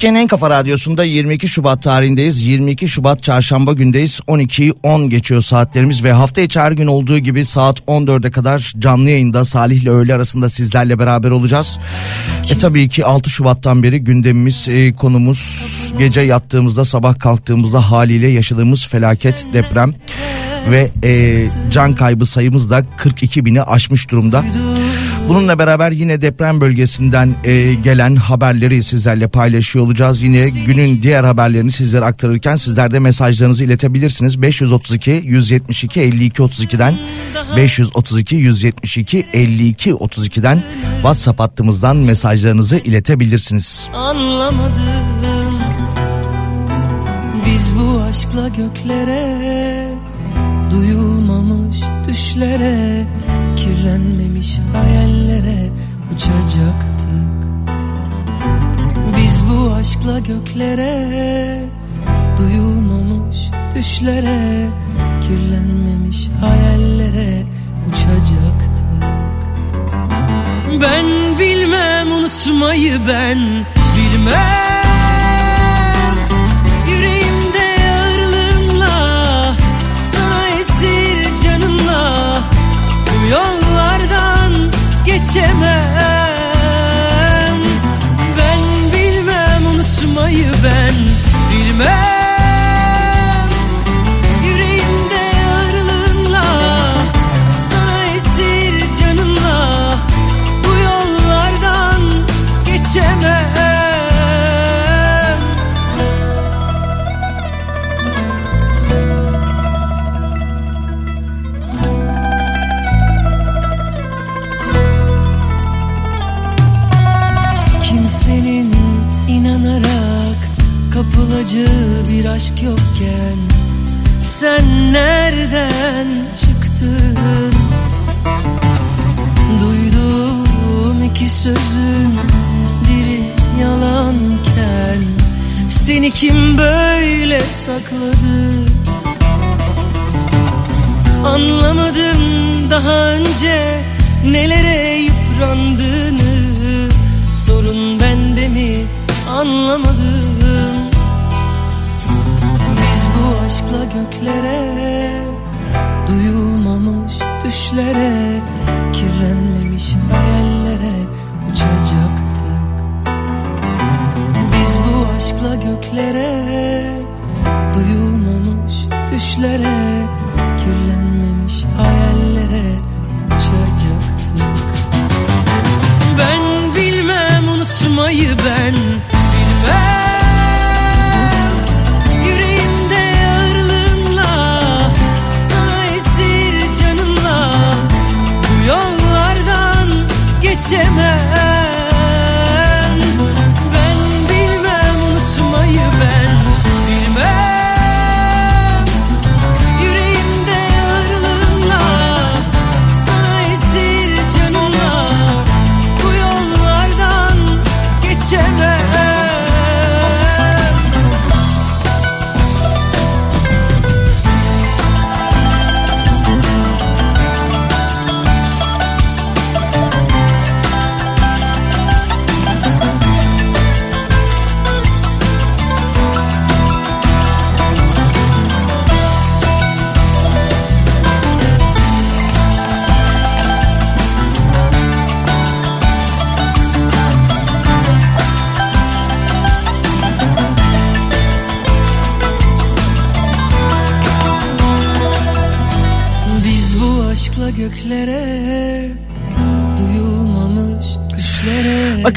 Türkiye'nin en kafa radyosunda 22 Şubat tarihindeyiz. 22 Şubat çarşamba gündeyiz. 12'yi 10 geçiyor saatlerimiz ve hafta içi her gün olduğu gibi saat 14'e kadar canlı yayında Salih ile öğle arasında sizlerle beraber olacağız. E tabii ki 6 Şubat'tan beri gündemimiz e, konumuz gece yattığımızda sabah kalktığımızda haliyle yaşadığımız felaket deprem ve e, can kaybı sayımız da 42 bini aşmış durumda. Bununla beraber yine deprem bölgesinden e, gelen haberleri sizlerle paylaşıyor olacağız. Yine günün diğer haberlerini sizlere aktarırken sizler de mesajlarınızı iletebilirsiniz. 532 172 52 32'den 532 172 52 32'den WhatsApp hattımızdan mesajlarınızı iletebilirsiniz. anlamadım Biz bu aşkla göklere Duyulmamış düşlere Kirlenmemiş hayallere Uçacaktık. Biz bu aşkla göklere Duyulmamış düşlere Kirlenmemiş hayallere Uçacaktık. Ben bilmem unutmayı ben bilmem 姐妹 aşk yokken Sen nereden çıktın? Duyduğum iki sözün biri yalanken Seni kim böyle sakladı? Anlamadım daha önce nelere yıprandığını Sorun bende mi anlamadım aşkla göklere Duyulmamış düşlere Kirlenmemiş hayallere uçacaktık. Biz bu aşkla göklere Duyulmamış düşlere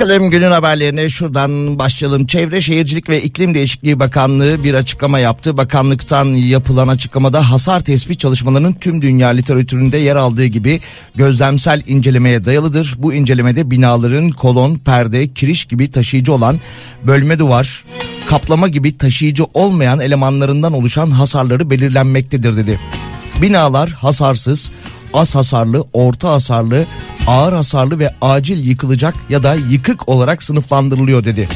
Bakalım günün haberlerine şuradan başlayalım. Çevre Şehircilik ve İklim Değişikliği Bakanlığı bir açıklama yaptı. Bakanlıktan yapılan açıklamada hasar tespit çalışmalarının tüm dünya literatüründe yer aldığı gibi gözlemsel incelemeye dayalıdır. Bu incelemede binaların kolon, perde, kiriş gibi taşıyıcı olan bölme duvar, kaplama gibi taşıyıcı olmayan elemanlarından oluşan hasarları belirlenmektedir dedi. Binalar hasarsız, az hasarlı, orta hasarlı, ağır hasarlı ve acil yıkılacak ya da yıkık olarak sınıflandırılıyor dedi.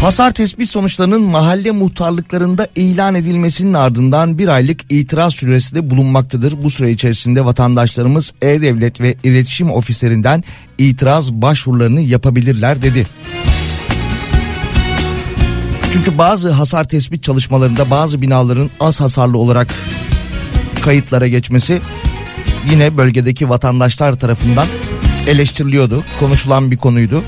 Hasar tespit sonuçlarının mahalle muhtarlıklarında ilan edilmesinin ardından bir aylık itiraz süresi de bulunmaktadır. Bu süre içerisinde vatandaşlarımız E-Devlet ve iletişim ofislerinden itiraz başvurularını yapabilirler dedi. Çünkü bazı hasar tespit çalışmalarında bazı binaların az hasarlı olarak kayıtlara geçmesi yine bölgedeki vatandaşlar tarafından eleştiriliyordu. Konuşulan bir konuydu.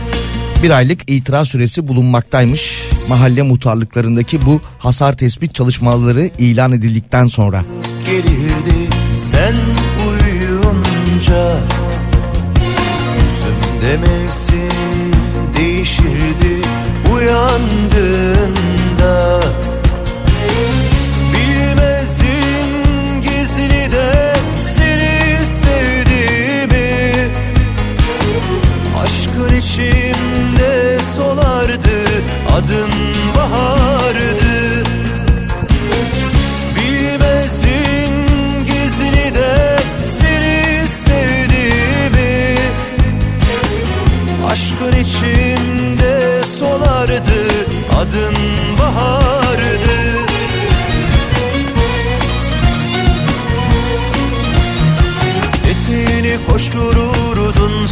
Bir aylık itiraz süresi bulunmaktaymış mahalle muhtarlıklarındaki bu hasar tespit çalışmaları ilan edildikten sonra. Gelirdi sen uyuyunca Yüzümde mevsim değişirdi uyandığında içimde solardı adın bahardı. Bilmezdin gizli de seni sevdiğimi. Aşkın içimde solardı adın bahardı. Eteğini koştururdun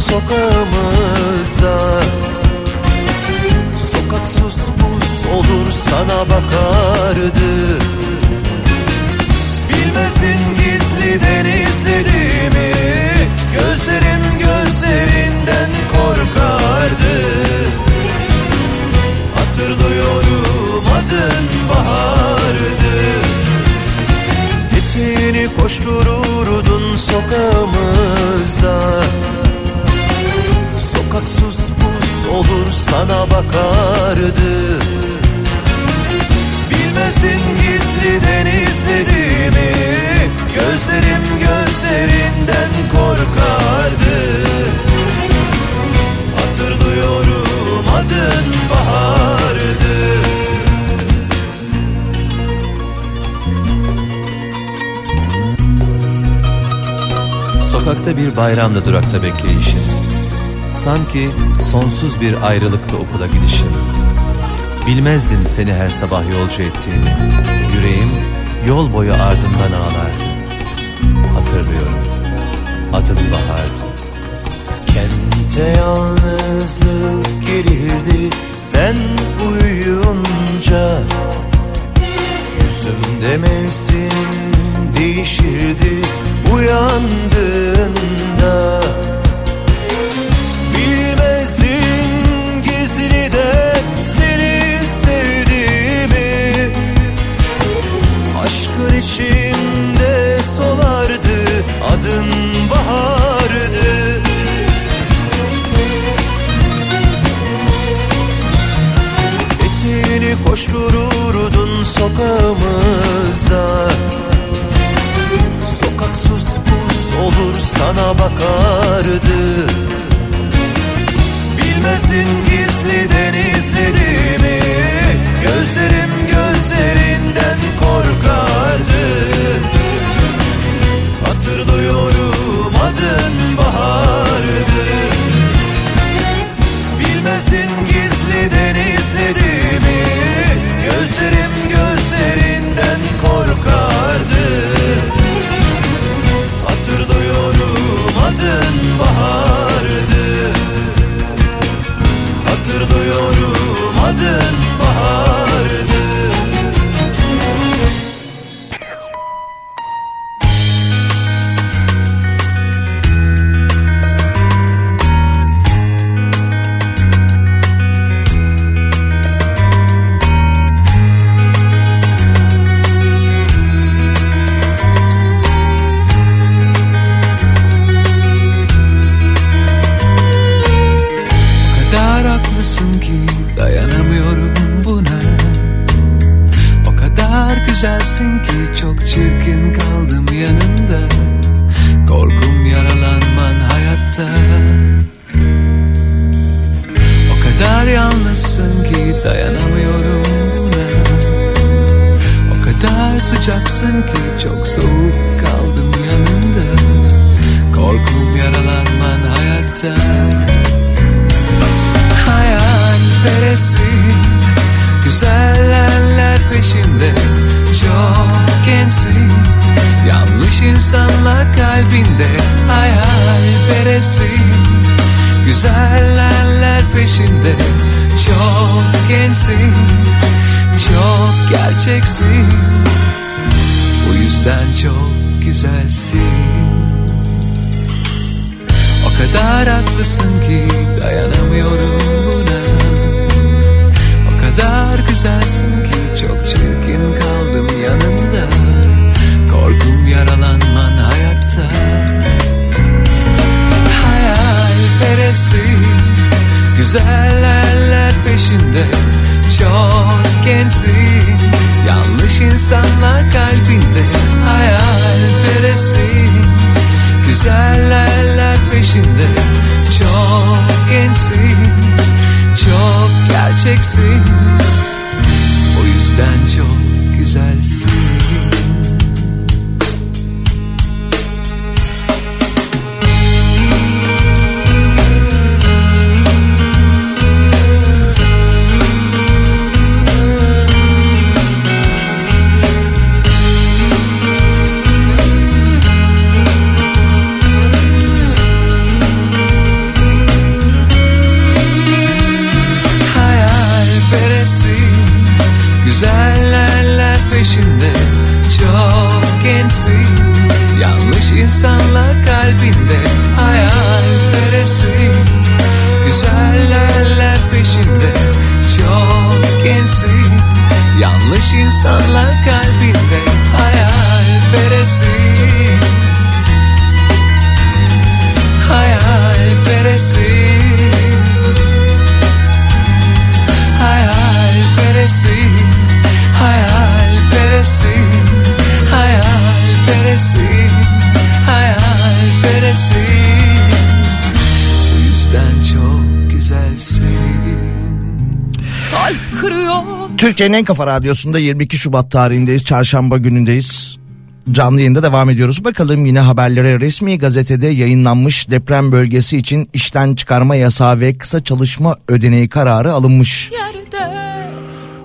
sokağımızda Sokak sus olur sana bakardı. Bilmesin gizliden izlediğimi Gözlerim gözlerinden korkardı. Hatırlıyorum adın bahardı. Eteğini koştururdun sokağımızda Sokak sus pus olur sana bakardı. Bilmesin gizliden izlediğimi Gözlerim gözlerinden korkardı. Hatırlıyorum adın bahardı. Sokakta bir bayramda durakta bekleyişin Sanki sonsuz bir ayrılıkta okula gidişin Bilmezdin seni her sabah yolcu ettiğini. Yüreğim yol boyu ardından ağlardı. Hatırlıyorum. Adın bahardı. Kente yalnızlık gelirdi. Sen uyuyunca Yüzümde mevsim değişirdi. Uyandığında içimde solardı adın bahardı. Eteğini koştururdun sokağımızda Sokak sus pus olur sana bakardı. Bilmesin Türkiye'nin en kafa radyosunda 22 Şubat tarihindeyiz. Çarşamba günündeyiz. Canlı yayında devam ediyoruz. Bakalım yine haberlere resmi gazetede yayınlanmış deprem bölgesi için işten çıkarma yasağı ve kısa çalışma ödeneği kararı alınmış. Yerde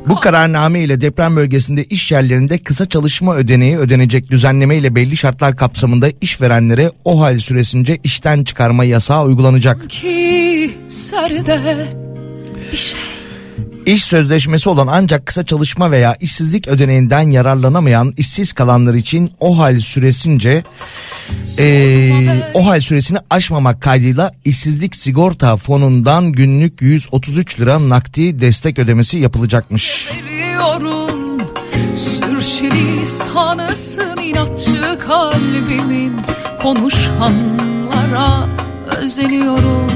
Bu kararname ile deprem bölgesinde iş yerlerinde kısa çalışma ödeneği ödenecek düzenleme ile belli şartlar kapsamında işverenlere o hal süresince işten çıkarma yasağı uygulanacak. ki serde bir şey. İş sözleşmesi olan ancak kısa çalışma veya işsizlik ödeneğinden yararlanamayan işsiz kalanlar için o hal süresince eee, o hal süresini aşmamak kaydıyla işsizlik sigorta fonundan günlük 133 lira nakdi destek ödemesi yapılacakmış. Veriyorum sürçülisanısın inatçı kalbimin konuşanlara özeniyorum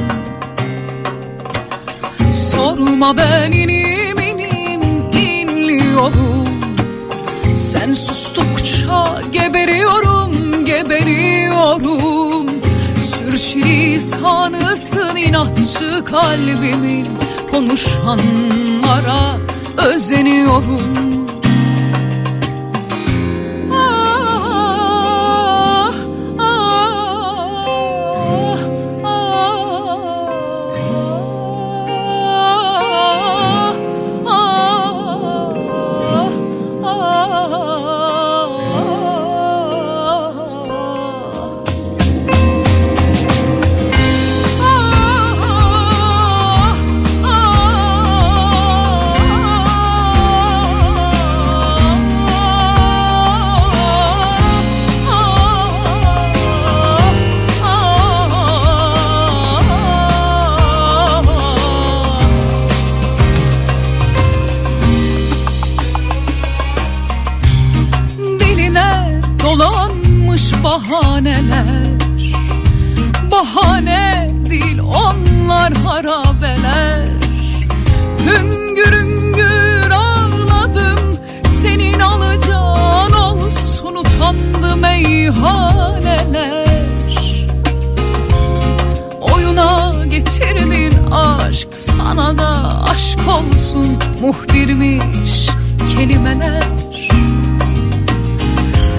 Sorma ben inim inim inliyorum Sen sustukça geberiyorum geberiyorum. Sürçülisanısın inatçı kalbimin. Konuşanlara özeniyorum ihaneler Oyuna getirdin aşk sana da aşk olsun muhbirmiş kelimeler.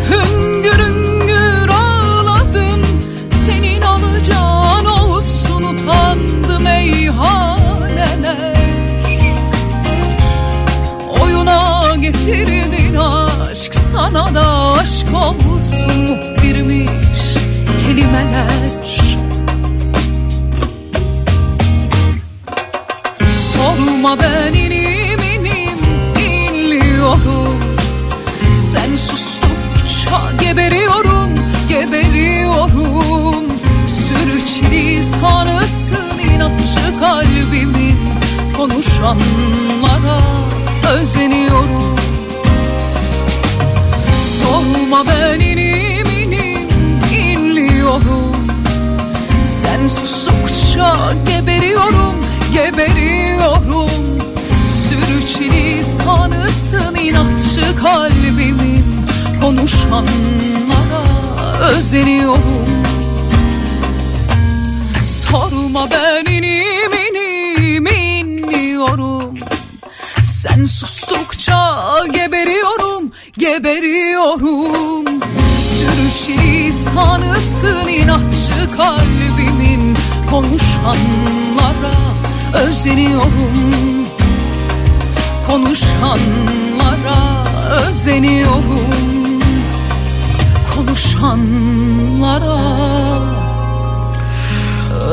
Hüngür hüngür senin alacağın olsun utandım meyhaneler Oyuna getirdin sana da aşk olsun muhbirmiş kelimeler. Sorma ben inim inim inliyorum Sen sustukça geberiyorum geberiyorum. Sürçülisanısın inatçı kalbimi. Konuşanlara özeniyorum. Sorma ben inim inim inliyorum. Sen sustukça geberiyorum geberiyorum. Sürçili sanısın inatçı kalbimin Konuşanlara özeniyorum. Sorma ben inim inim inliyorum. Sen sustukça geberiyorum geberiyorum. Sürçili sanısın inatçı kalbimin Konuşanlara özeniyorum. Konuşanlara özeniyorum. Konuşanlara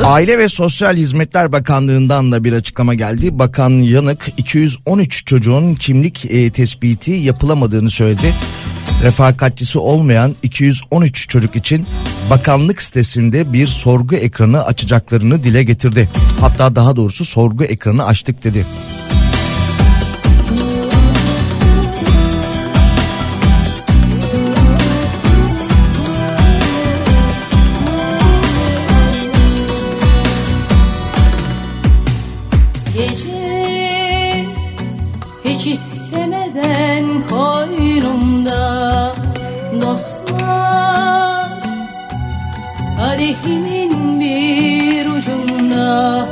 Aile ve Sosyal Hizmetler Bakanlığı'ndan da bir açıklama geldi. Bakan Yanık 213 çocuğun kimlik e, tespiti yapılamadığını söyledi. Refakatçisi olmayan 213 çocuk için bakanlık sitesinde bir sorgu ekranı açacaklarını dile getirdi. Hatta daha doğrusu sorgu ekranı açtık dedi. Hiç istemeden koynumda dostlar. Kadehimin bir ucunda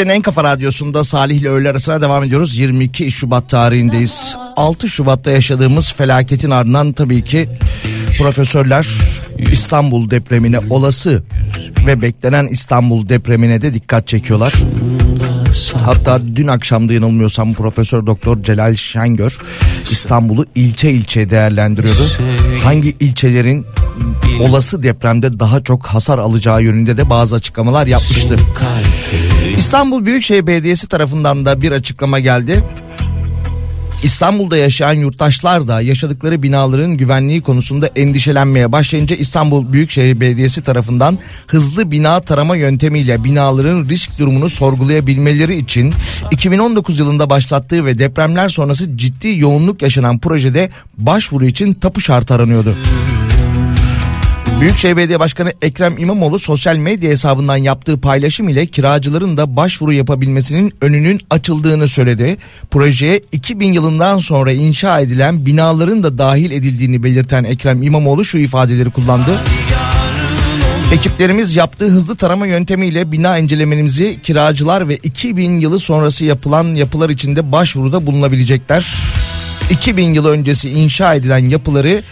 Türkiye'nin en kafa radyosunda Salih ile öğle arasına devam ediyoruz. 22 Şubat tarihindeyiz. 6 Şubat'ta yaşadığımız felaketin ardından tabii ki profesörler İstanbul depremine olası ve beklenen İstanbul depremine de dikkat çekiyorlar. Hatta dün akşamda yanılmıyorsam Profesör Doktor Celal Şengör İstanbul'u ilçe ilçe değerlendiriyordu. Hangi ilçelerin olası depremde daha çok hasar alacağı yönünde de bazı açıklamalar yapmıştı. İstanbul Büyükşehir Belediyesi tarafından da bir açıklama geldi. İstanbul'da yaşayan yurttaşlar da yaşadıkları binaların güvenliği konusunda endişelenmeye başlayınca İstanbul Büyükşehir Belediyesi tarafından hızlı bina tarama yöntemiyle binaların risk durumunu sorgulayabilmeleri için 2019 yılında başlattığı ve depremler sonrası ciddi yoğunluk yaşanan projede başvuru için tapu şartı aranıyordu. Büyükşehir Belediye Başkanı Ekrem İmamoğlu sosyal medya hesabından yaptığı paylaşım ile kiracıların da başvuru yapabilmesinin önünün açıldığını söyledi. Projeye 2000 yılından sonra inşa edilen binaların da dahil edildiğini belirten Ekrem İmamoğlu şu ifadeleri kullandı. Ekiplerimiz yaptığı hızlı tarama yöntemiyle bina incelememizi kiracılar ve 2000 yılı sonrası yapılan yapılar içinde başvuruda bulunabilecekler. 2000 yılı öncesi inşa edilen yapıları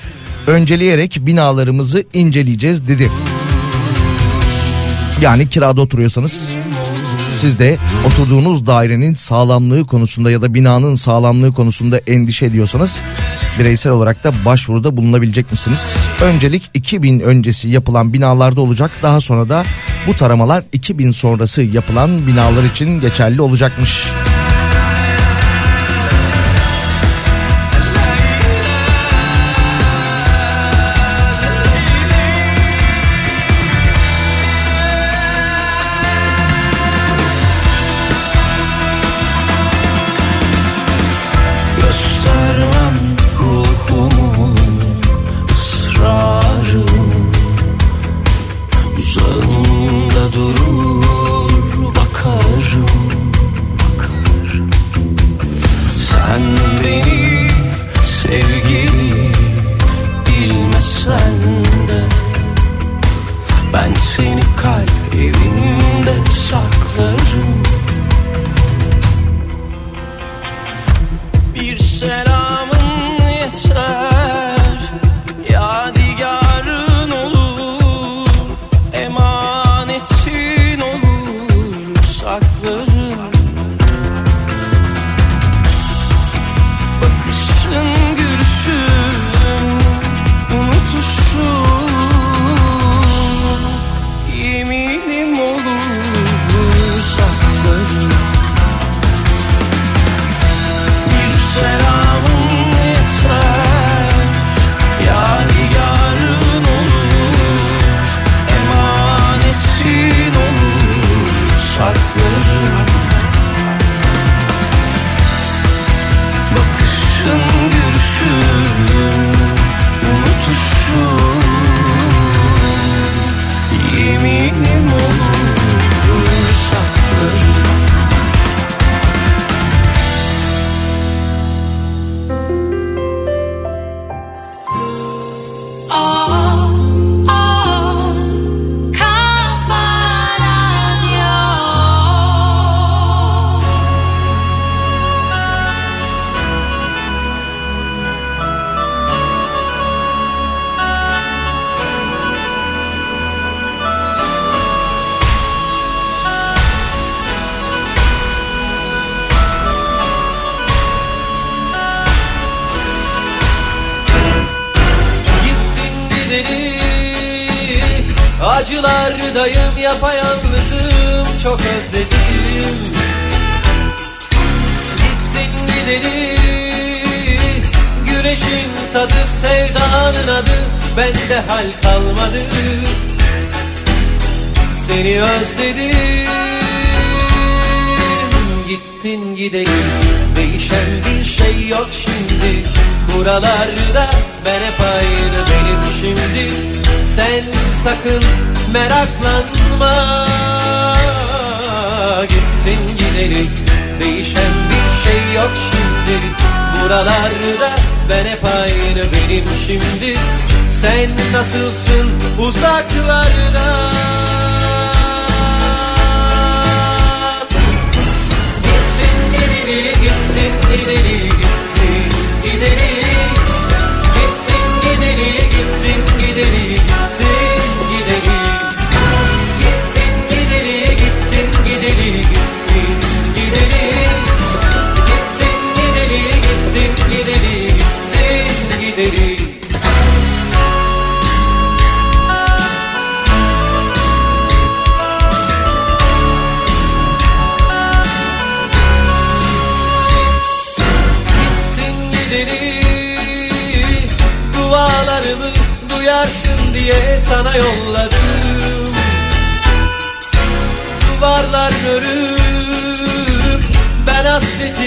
önceleyerek binalarımızı inceleyeceğiz dedi. Yani kirada oturuyorsanız siz de oturduğunuz dairenin sağlamlığı konusunda ya da binanın sağlamlığı konusunda endişe ediyorsanız bireysel olarak da başvuruda bulunabilecek misiniz? Öncelik 2000 öncesi yapılan binalarda olacak. Daha sonra da bu taramalar 2000 sonrası yapılan binalar için geçerli olacakmış. Göstermem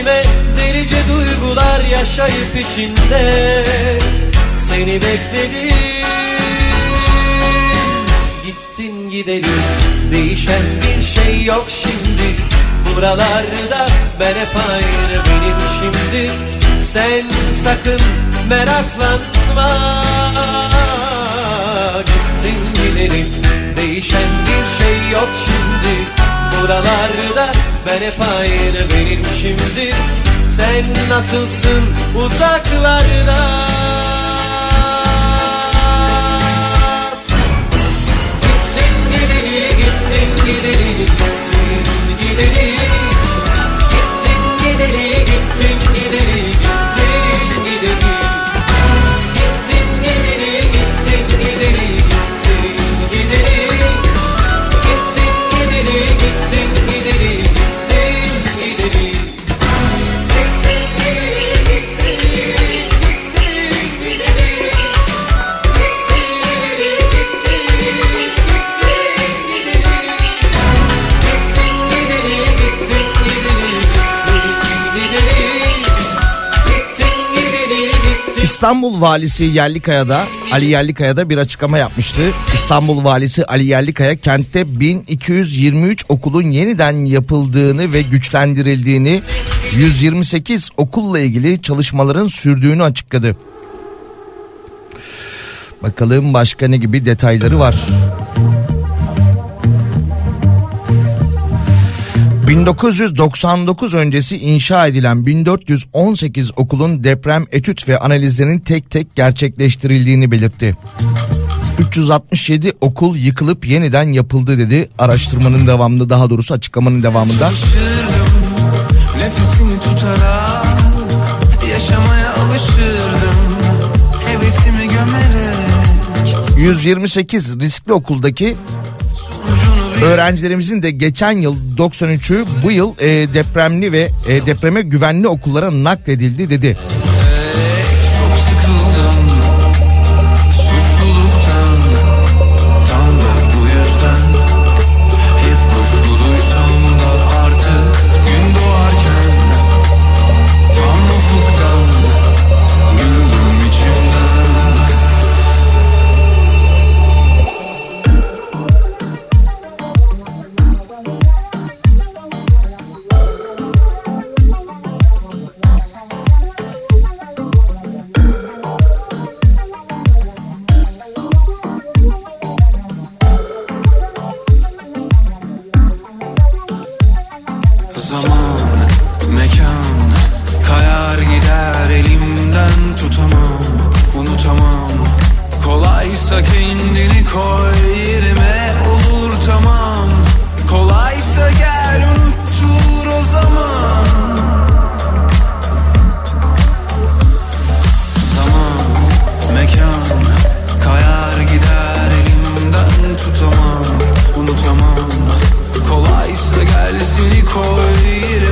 hasretime delice duygular yaşayıp içinde seni bekledim. Gittin gidelim değişen bir şey yok şimdi. Buralarda ben hep aynı benim şimdi. Sen sakın meraklanma. Gittin gidelim değişen bir şey yok şimdi. Buralarda ben hep aynı benim şimdi Sen nasılsın uzaklarda? Gittin gideli, gittin gideli, gittin gideli. Gittin gideli, gittin gideli, İstanbul Valisi Yerlikaya'da Ali Yerlikaya'da bir açıklama yapmıştı. İstanbul Valisi Ali Yerlikaya kentte 1223 okulun yeniden yapıldığını ve güçlendirildiğini 128 okulla ilgili çalışmaların sürdüğünü açıkladı. Bakalım başka ne gibi detayları var. 1999 öncesi inşa edilen 1418 okulun deprem etüt ve analizlerinin tek tek gerçekleştirildiğini belirtti. 367 okul yıkılıp yeniden yapıldı dedi araştırmanın devamında daha doğrusu açıklamanın devamında. Tutarak yaşamaya alışırdım Hevesimi gömerek 128 riskli okuldaki öğrencilerimizin de geçen yıl 93'ü bu yıl e, depremli ve e, depreme güvenli okullara nakledildi dedi. Koy yerime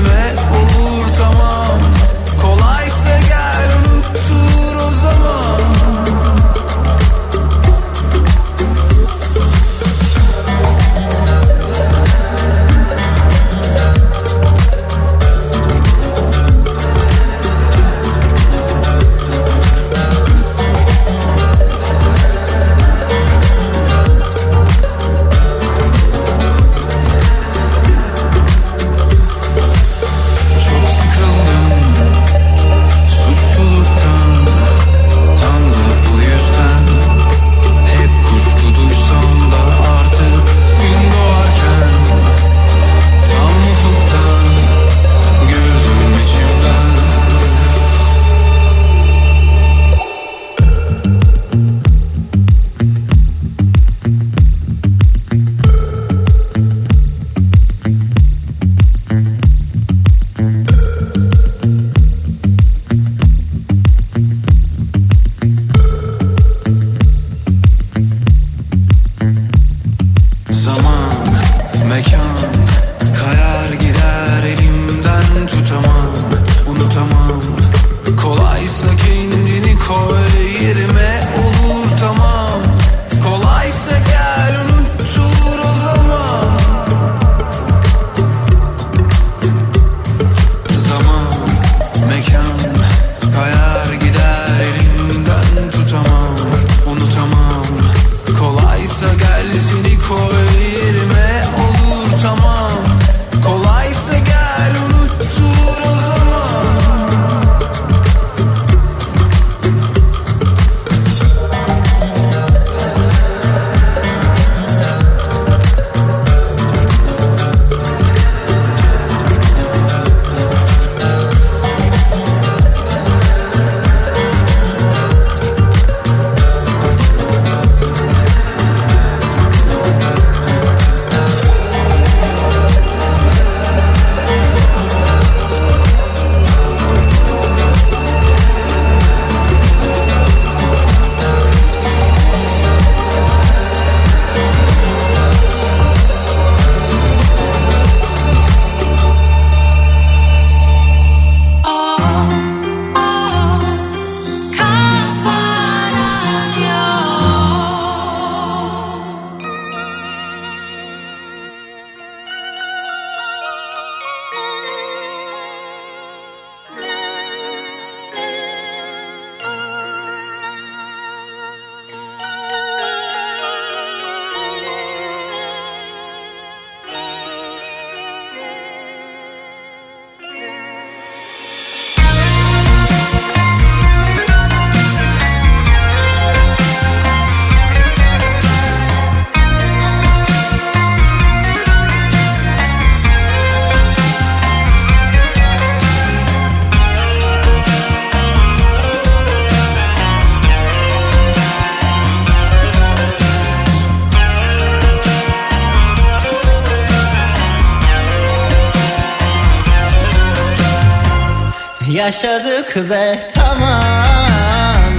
Yaşadık ve tamam.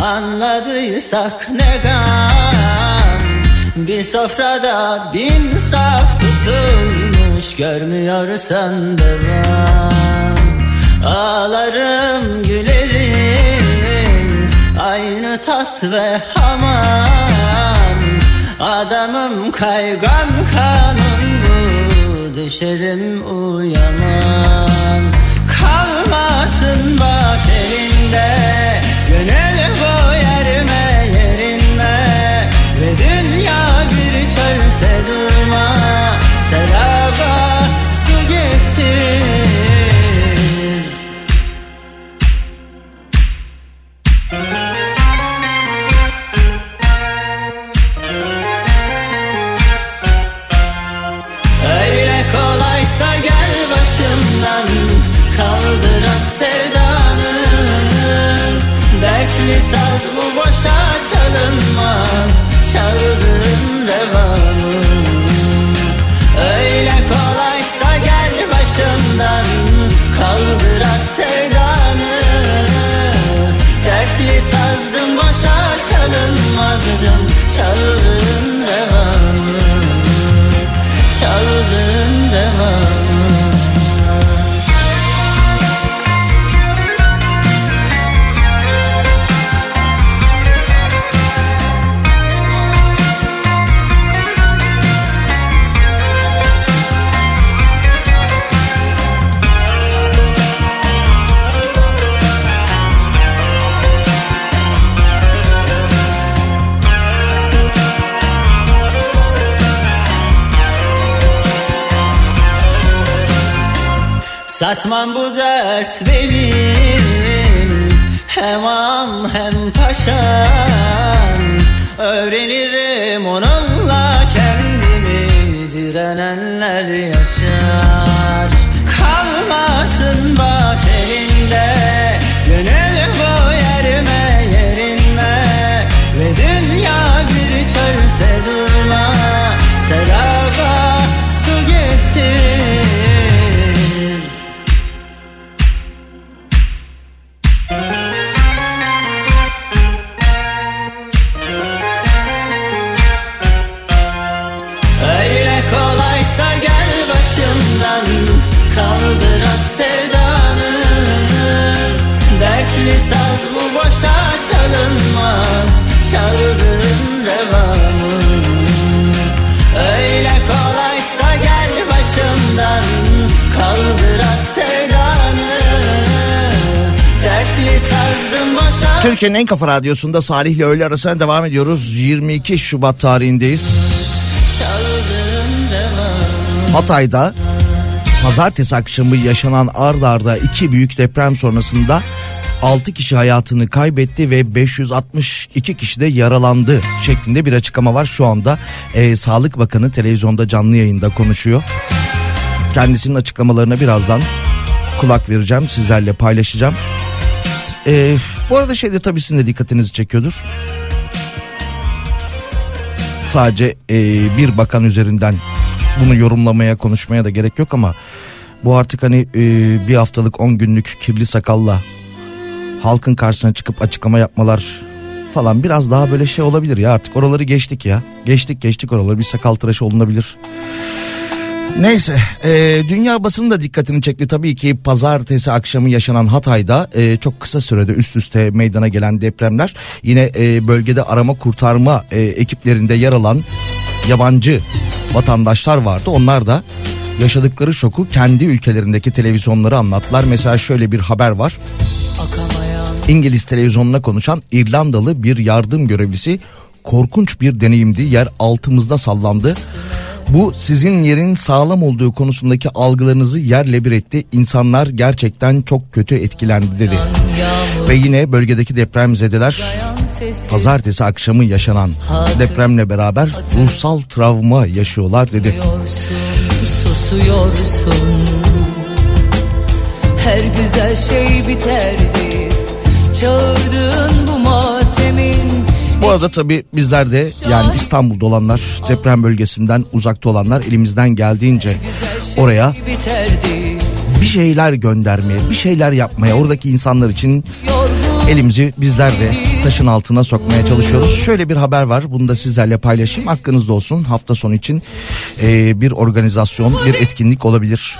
Anladıysak ne gam? Bir sofrada bin saf tutulmuş Görmüyorsan devam. Ağlarım gülerim Aynı tas ve hamam. Adamım kaygan kanun bu Düşerim uyamam Kalmasın bak elinde. Gönül bu yerime yerinme Ve dünya bir çölse durma. Seraba Dertli saz bu boşa çalınmaz. Çaldığın revanı Öyle kolaysa gel başımdan. Kaldır at sevdanı. Dertli sazdım boşa çalınmazdım. Çaldığın revanı Çaldığın Satmam bu dert benim. Hem am hem paşam Öğrenirim onunla kendimi. Direnenler yaşar. Kalmasın bak elinde. Gönül Dertli saz bu boşa çalınmaz Çaldığın revanı Öyle kolaysa gel başımdan Kaldır at sevdanı Dertli sazdım boşa Türkiye'nin en kafa radyosunda Salih ile öğle arasına devam ediyoruz. 22 Şubat tarihindeyiz. Hatay'da pazartesi akşamı yaşanan ard arda iki büyük deprem sonrasında 6 kişi hayatını kaybetti ve 562 kişi de yaralandı şeklinde bir açıklama var. Şu anda e, Sağlık Bakanı televizyonda canlı yayında konuşuyor. Kendisinin açıklamalarına birazdan kulak vereceğim sizlerle paylaşacağım. E, bu arada şeyde tabii sizin de dikkatinizi çekiyordur. Sadece e, bir bakan üzerinden bunu yorumlamaya konuşmaya da gerek yok ama bu artık hani e, bir haftalık 10 günlük kirli sakalla halkın karşısına çıkıp açıklama yapmalar falan biraz daha böyle şey olabilir ya. Artık oraları geçtik ya. Geçtik geçtik oraları. Bir sakal tıraşı olunabilir. Neyse e, dünya basını da dikkatini çekti. Tabii ki pazartesi akşamı yaşanan Hatay'da e, çok kısa sürede üst üste meydana gelen depremler yine e, bölgede arama kurtarma e, ekiplerinde yer alan yabancı vatandaşlar vardı. Onlar da yaşadıkları şoku kendi ülkelerindeki televizyonları anlattılar. Mesela şöyle bir haber var İngiliz televizyonuna konuşan İrlandalı bir yardım görevlisi korkunç bir deneyimdi yer altımızda sallandı bu sizin yerin sağlam olduğu konusundaki algılarınızı yerle bir etti. İnsanlar gerçekten çok kötü etkilendi dedi. Ve yine bölgedeki depremzedeler pazartesi akşamı yaşanan depremle beraber ruhsal travma yaşıyorlar dedi. susuyorsun Her güzel şey biterdi Çağırdığın bu matemin Bu arada tabii bizler de yani İstanbul'da olanlar deprem bölgesinden uzakta olanlar elimizden geldiğince oraya bir şeyler göndermeye, bir şeyler yapmaya oradaki insanlar için elimizi bizler de taşın altına sokmaya çalışıyoruz. Şöyle bir haber var bunu da sizlerle paylaşayım hakkınızda olsun hafta sonu için bir organizasyon bir etkinlik olabilir.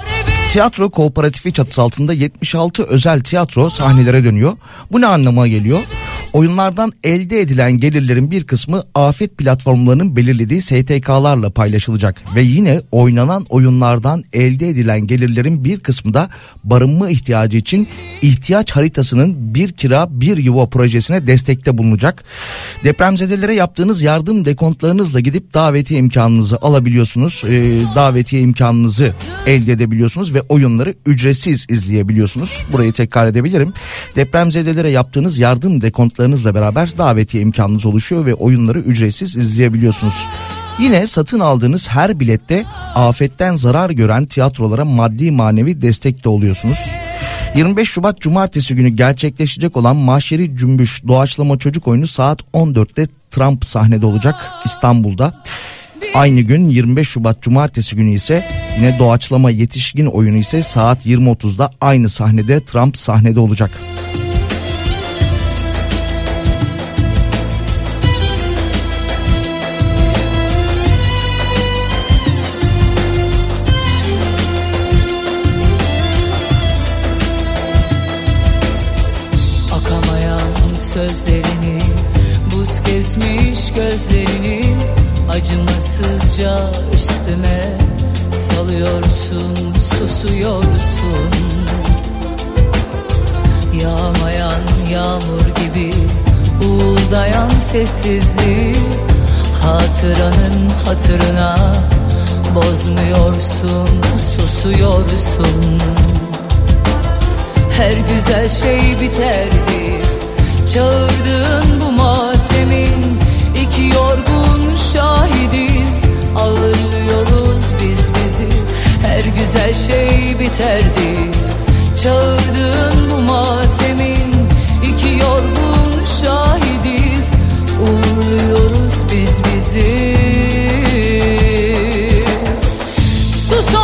Tiyatro kooperatifi çatısı altında 76 özel tiyatro sahnelere dönüyor. Bu ne anlama geliyor? Oyunlardan elde edilen gelirlerin bir kısmı afet platformlarının belirlediği STK'larla paylaşılacak ve yine oynanan oyunlardan elde edilen gelirlerin bir kısmı da barınma ihtiyacı için ihtiyaç haritasının bir kira bir yuva projesine destekte bulunacak. Depremzedelere yaptığınız yardım dekontlarınızla gidip davetiye imkanınızı alabiliyorsunuz. Ee, davetiye imkanınızı elde edebiliyorsunuz ve oyunları ücretsiz izleyebiliyorsunuz. Burayı tekrar edebilirim. Depremzedelere yaptığınız yardım dekontlarınızla beraber davetiye imkanınız oluşuyor ve oyunları ücretsiz izleyebiliyorsunuz. Yine satın aldığınız her bilette afetten zarar gören tiyatrolara maddi manevi destek de oluyorsunuz. 25 Şubat Cumartesi günü gerçekleşecek olan Mahşeri Cümbüş doğaçlama çocuk oyunu saat 14'te Trump sahnede olacak İstanbul'da. Aynı gün 25 Şubat Cumartesi günü ise yine doğaçlama yetişkin oyunu ise saat 20.30'da aynı sahnede Trump sahnede olacak. Sözlerini Buz kesmiş gözlerini Acımasızca üstüme Salıyorsun susuyorsun. Yağmayan yağmur gibi Uğuldayan sessizliği Hatıranın hatırına Bozmuyorsun susuyorsun. Her güzel şey biterdi Çağırdığın bu matemin. İki yorgun şahidiz Ağırlıyoruz biz bizi. Her güzel şey biterdi. Çağırdığın bu matemin. İki yorgun şahidiz Uğurluyoruz biz bizi. Susar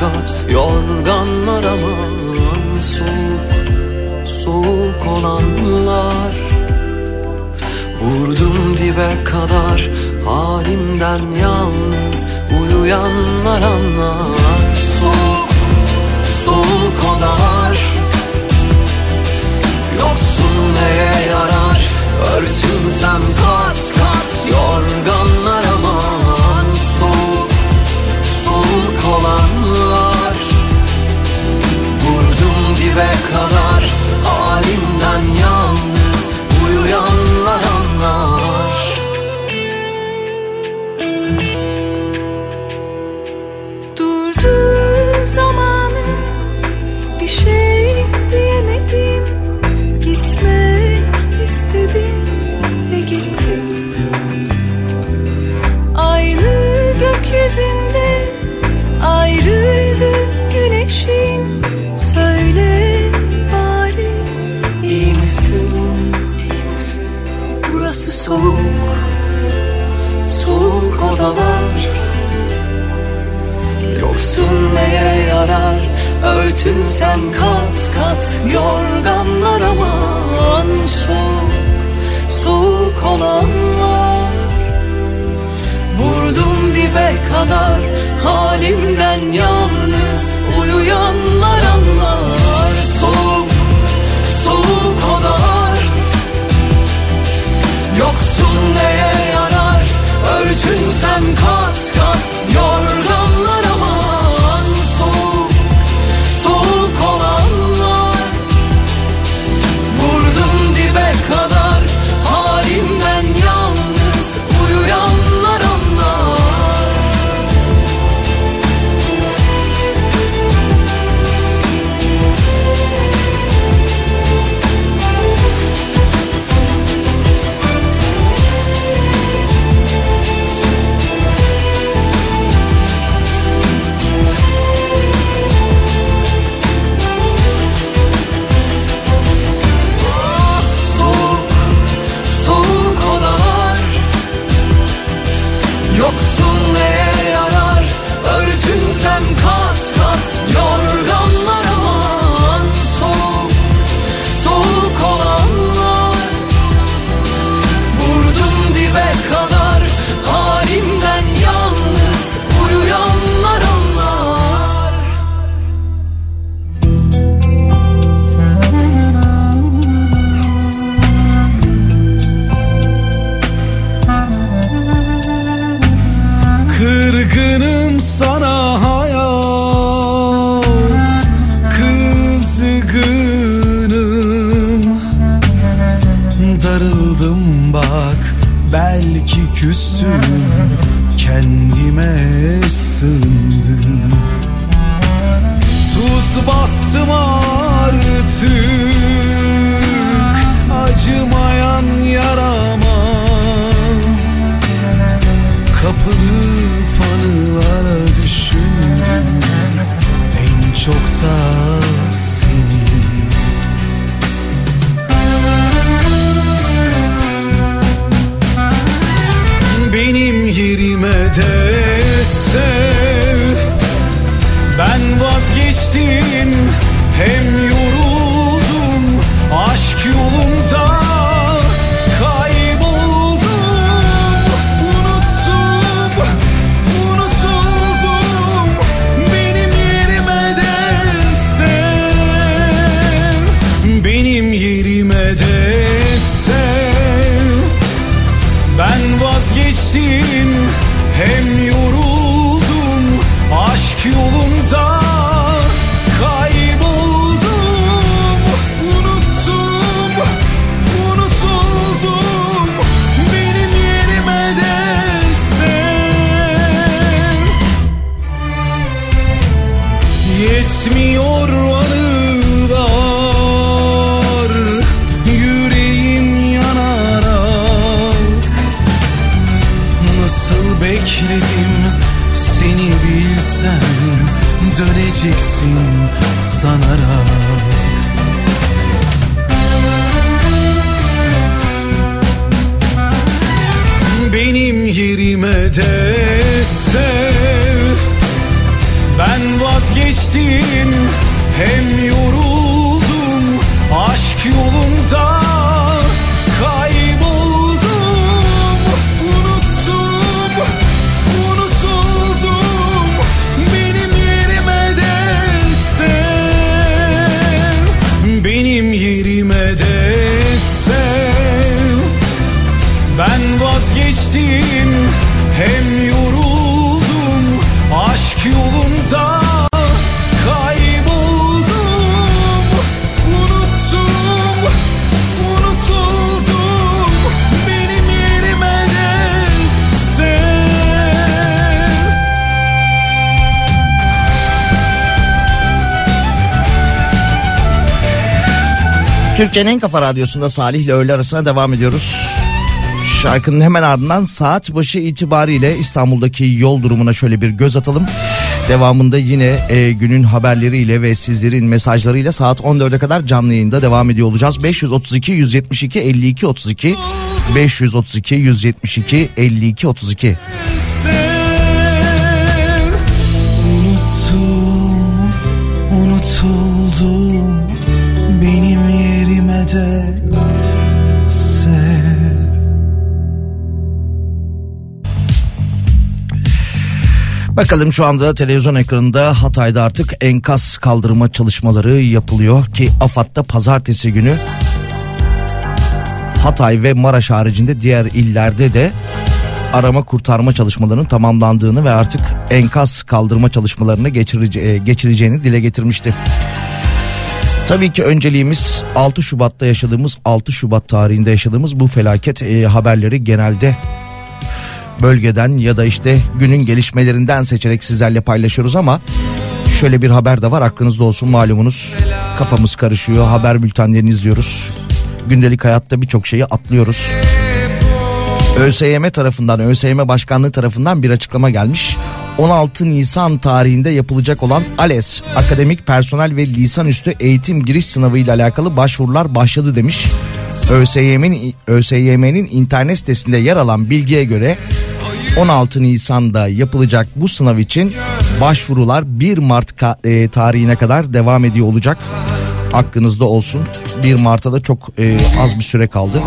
kat. Yorganlar aman Soğuk Soğuk olanlar. Vurdum dibe kadar Halimden yalnız Uyuyanlar anlar. Soğuk Soğuk odalar Yoksun neye yarar? Örtünsem kat kat Yorganlar kalbime kalan. Salvador. Yetmiyor anılar Yüreğim yanarak. Nasıl bekledim seni bilsem Döneceksin sanarak. Benim yerime de sen ben vazgeçtim hem yoruldum aşk yolunda Türkiye'nin en kafa radyosunda Salih ile öğle arasına devam ediyoruz. Şarkının hemen ardından saat başı itibariyle İstanbul'daki yol durumuna şöyle bir göz atalım. Devamında yine e, günün haberleriyle ve sizlerin mesajlarıyla saat 14'e kadar canlı yayında devam ediyor olacağız. 532 172 52 32 532 172 52 32 de. Bakalım şu anda televizyon ekranında Hatay'da artık enkaz kaldırma çalışmaları yapılıyor ki AFAD'da pazartesi günü Hatay ve Maraş haricinde diğer illerde de arama kurtarma çalışmalarının tamamlandığını ve artık enkaz kaldırma çalışmalarını geçirice- e, geçireceğini dile getirmişti. Tabii ki önceliğimiz 6 Şubat'ta yaşadığımız 6 Şubat tarihinde yaşadığımız bu felaket e, haberleri genelde bölgeden ya da işte günün gelişmelerinden seçerek sizlerle paylaşıyoruz ama şöyle bir haber de var aklınızda olsun malumunuz kafamız karışıyor haber bültenlerini izliyoruz gündelik hayatta birçok şeyi atlıyoruz. ÖSYM tarafından ÖSYM Başkanlığı tarafından bir açıklama gelmiş. 16 Nisan tarihinde yapılacak olan ALES Akademik Personel ve Lisanüstü Eğitim Giriş Sınavı ile alakalı başvurular başladı demiş. ÖSYM'nin ÖSYM'nin internet sitesinde yer alan bilgiye göre 16 Nisan'da yapılacak bu sınav için başvurular 1 Mart e, tarihine kadar devam ediyor olacak. Aklınızda olsun. 1 Mart'a da çok e, az bir süre kaldı.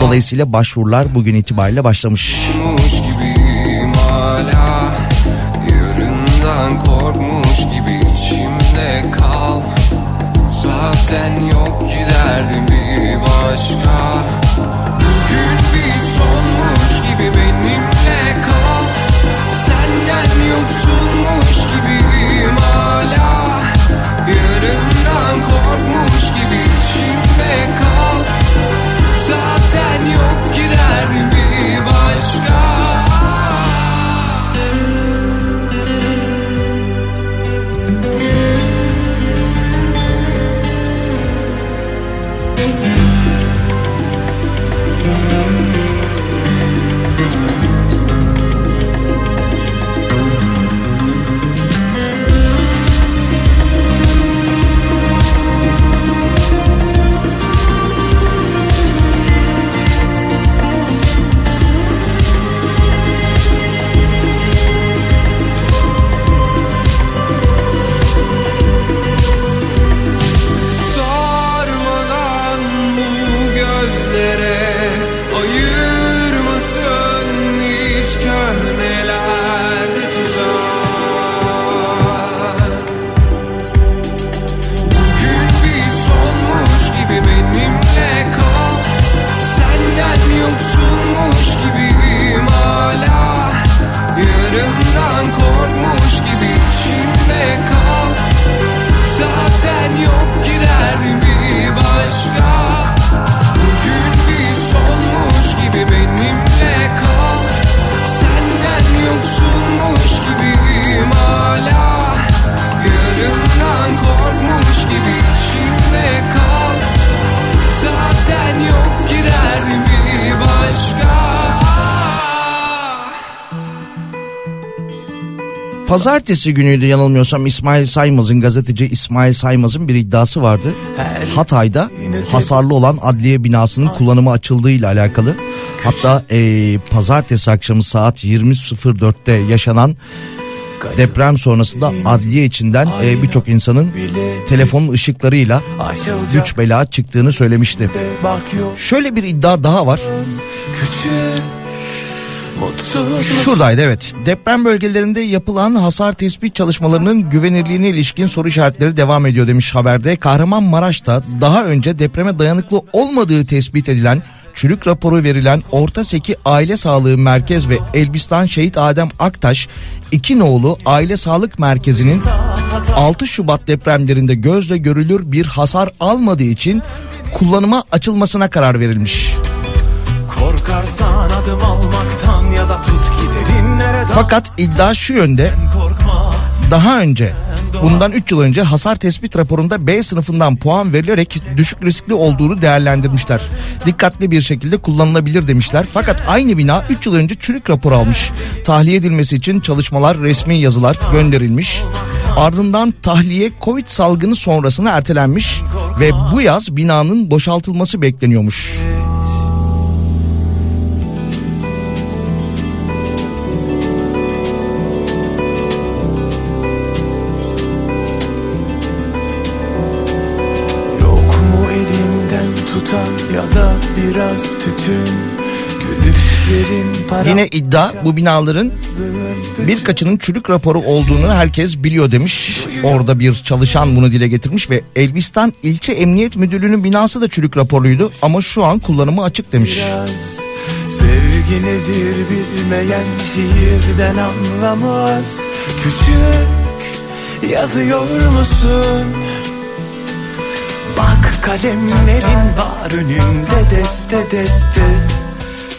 Dolayısıyla başvurular bugün itibariyle başlamış. Gibiyim hala Yarından korkmuş gibi içimde kal. Zaten yok giderdim bir başka Pazartesi günüydü yanılmıyorsam İsmail Saymaz'ın gazeteci İsmail Saymaz'ın bir iddiası vardı. Hatay'da hasarlı olan adliye binasının kullanımı açıldığı ile alakalı. Hatta eee, pazartesi akşamı saat 20.04'te yaşanan deprem sonrasında adliye içinden eee, birçok insanın telefonun ışıklarıyla güç bela çıktığını söylemişti. Şöyle bir iddia daha var. Şuradaydı evet. Deprem bölgelerinde yapılan hasar tespit çalışmalarının güvenirliğine ilişkin soru işaretleri devam ediyor demiş haberde. Kahramanmaraş'ta daha önce depreme dayanıklı olmadığı tespit edilen çürük raporu verilen Orta Seki Aile Sağlığı Merkez ve Elbistan Şehit Adem Aktaş iki nolu Aile Sağlık Merkezi'nin 6 Şubat depremlerinde gözle görülür bir hasar almadığı için kullanıma açılmasına karar verilmiş. Korkarsan adım almaktan ya da tut giderin nereden Fakat iddia şu yönde daha önce Bundan 3 yıl önce hasar tespit raporunda B sınıfından puan verilerek düşük riskli olduğunu değerlendirmişler. Dikkatli bir şekilde kullanılabilir demişler. Fakat aynı bina 3 yıl önce çürük rapor almış. Tahliye edilmesi için çalışmalar, resmi yazılar gönderilmiş. Ardından tahliye Covid salgını sonrasına ertelenmiş ve bu yaz binanın boşaltılması bekleniyormuş. Biraz tütün Yine iddia bu binaların birkaçının çürük raporu olduğunu herkes biliyor demiş. Orada bir çalışan bunu dile getirmiş ve Elbistan İlçe Emniyet Müdürlüğü'nün binası da çürük raporluydu ama şu an kullanımı açık demiş. biraz Sevgi nedir bilmeyen şiirden anlamaz Küçük yazıyor musun? Bak kalemlerin var önünde deste deste.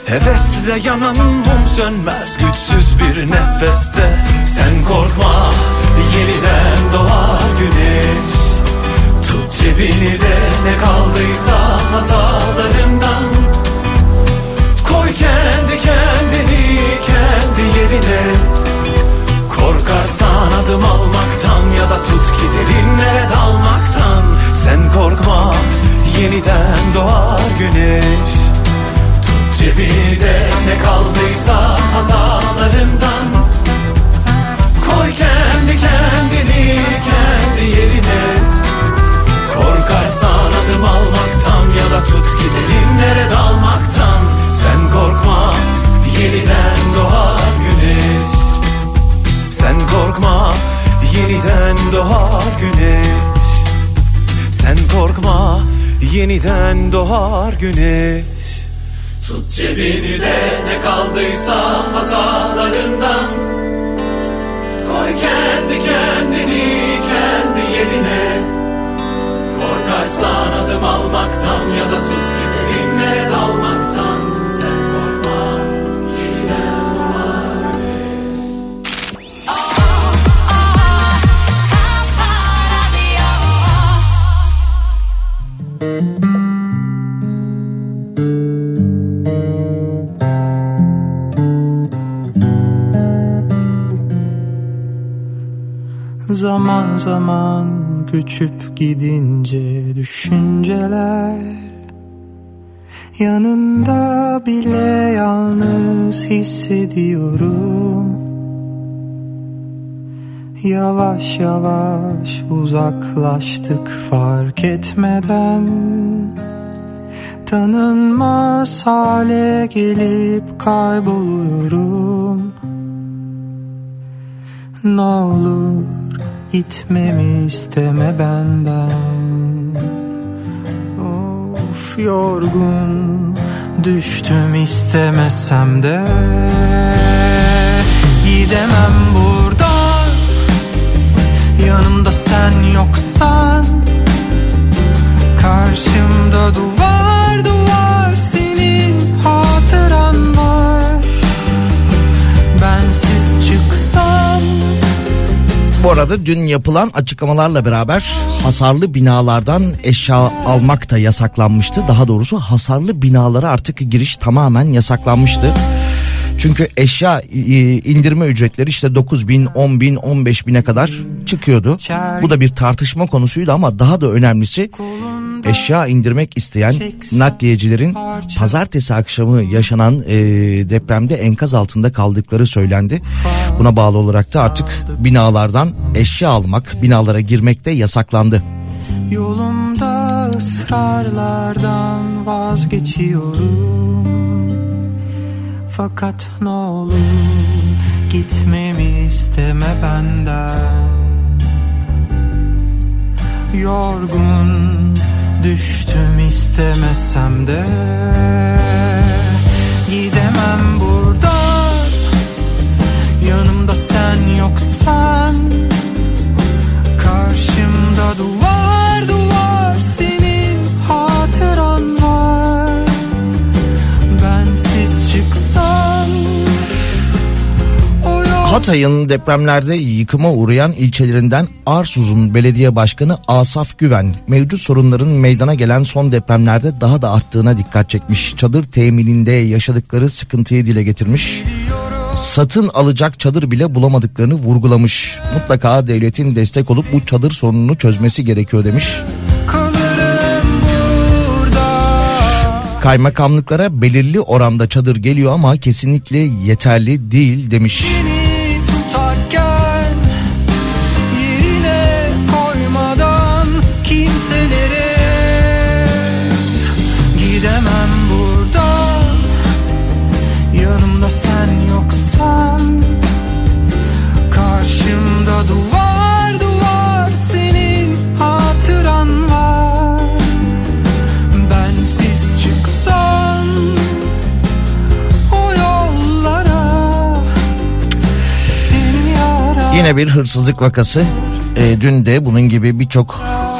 Hevesle yanan mum sönmez güçsüz bir nefeste. Sen korkma yeniden doğar güneş. Tut cebini de ne kaldıysa hatalarından. Koy kendi kendini kendi yerine Korkarsan adım almaktan ya da tut ki derinlere dalmaktan. Sen korkma yeniden doğar güneş. Tut cebini de ne kaldıysa hatalarından. Koy kendi kendini kendi yerine. Korkarsan adım almaktan ya da tut ki derinlere dalmaktan. Sen korkma yeniden doğar güneş Sen korkma yeniden doğar güneş. Sen korkma yeniden doğar güneş. Tut cebini de ne kaldıysa hatalarından. Koy kendi kendini kendi yerine. Korkarsan adım almaktan ya da tut ki derinlere dalmaktan Zaman zaman göçüp gidince düşünceler Yanında bile yalnız hissediyorum Yavaş yavaş uzaklaştık fark etmeden. Tanınmaz hale gelip kayboluyorum. Ne olur gitmemi isteme benden. Of yorgun düştüm istemesem de. Gidemem buradan Yanımda sen yoksan Karşımda duvar duvar senin hatıran var Bensiz çıksam Bu arada dün yapılan açıklamalarla beraber hasarlı binalardan eşya almak da yasaklanmıştı. Daha doğrusu hasarlı binalara artık giriş tamamen yasaklanmıştı. Çünkü eşya e, indirme ücretleri işte 9 bin, 10 bin, 15 bine kadar çıkıyordu. Bu da bir tartışma konusuydu ama daha da önemlisi eşya indirmek isteyen nakliyecilerin pazartesi akşamı yaşanan e, depremde enkaz altında kaldıkları söylendi. Buna bağlı olarak da artık binalardan eşya almak, binalara girmek de yasaklandı. Yolumda ısrarlardan vazgeçiyorum Fakat ne olur gitmemi isteme benden. Yorgun düştüm istemesem de. Gidemem buradan. Yanımda sen yoksan Karşımda duvar Hatay'ın depremlerde yıkıma uğrayan ilçelerinden Arsuz'un belediye başkanı Asaf Güven mevcut sorunların meydana gelen son depremlerde daha da arttığına dikkat çekmiş. Çadır temininde yaşadıkları sıkıntıyı dile getirmiş. Satın alacak çadır bile bulamadıklarını vurgulamış. Mutlaka devletin destek olup bu çadır sorununu çözmesi gerekiyor demiş. Kaymakamlıklara belirli oranda çadır geliyor ama kesinlikle yeterli değil demiş. tutarken Yine bir hırsızlık vakası. Ee, dün de bunun gibi birçok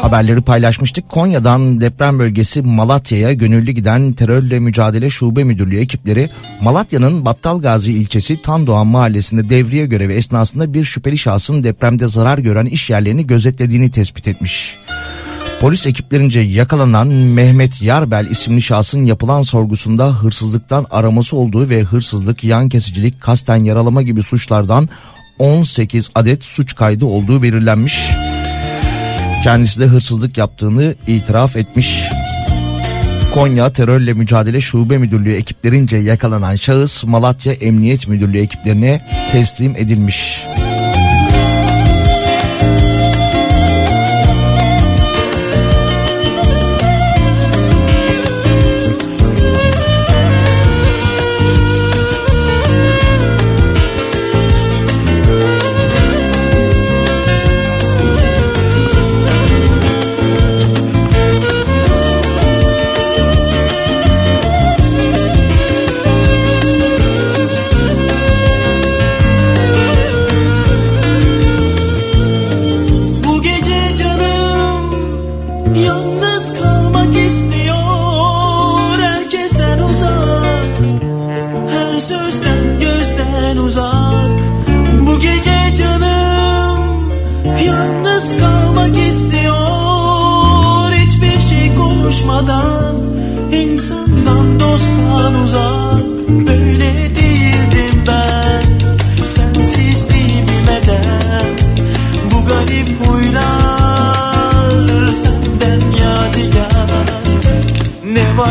haberleri paylaşmıştık. Konya'dan deprem bölgesi Malatya'ya gönüllü giden terörle mücadele şube müdürlüğü ekipleri Malatya'nın Battalgazi ilçesi Tandoğan mahallesinde devriye görevi esnasında bir şüpheli şahsın depremde zarar gören iş yerlerini gözetlediğini tespit etmiş. Polis ekiplerince yakalanan Mehmet Yarbel isimli şahsın yapılan sorgusunda hırsızlıktan araması olduğu ve hırsızlık, yan kesicilik, kasten yaralama gibi suçlardan 18 adet suç kaydı olduğu belirlenmiş. Kendisi de hırsızlık yaptığını itiraf etmiş. Konya Terörle Mücadele Şube Müdürlüğü ekiplerince yakalanan şahıs Malatya Emniyet Müdürlüğü ekiplerine teslim edilmiş. Bu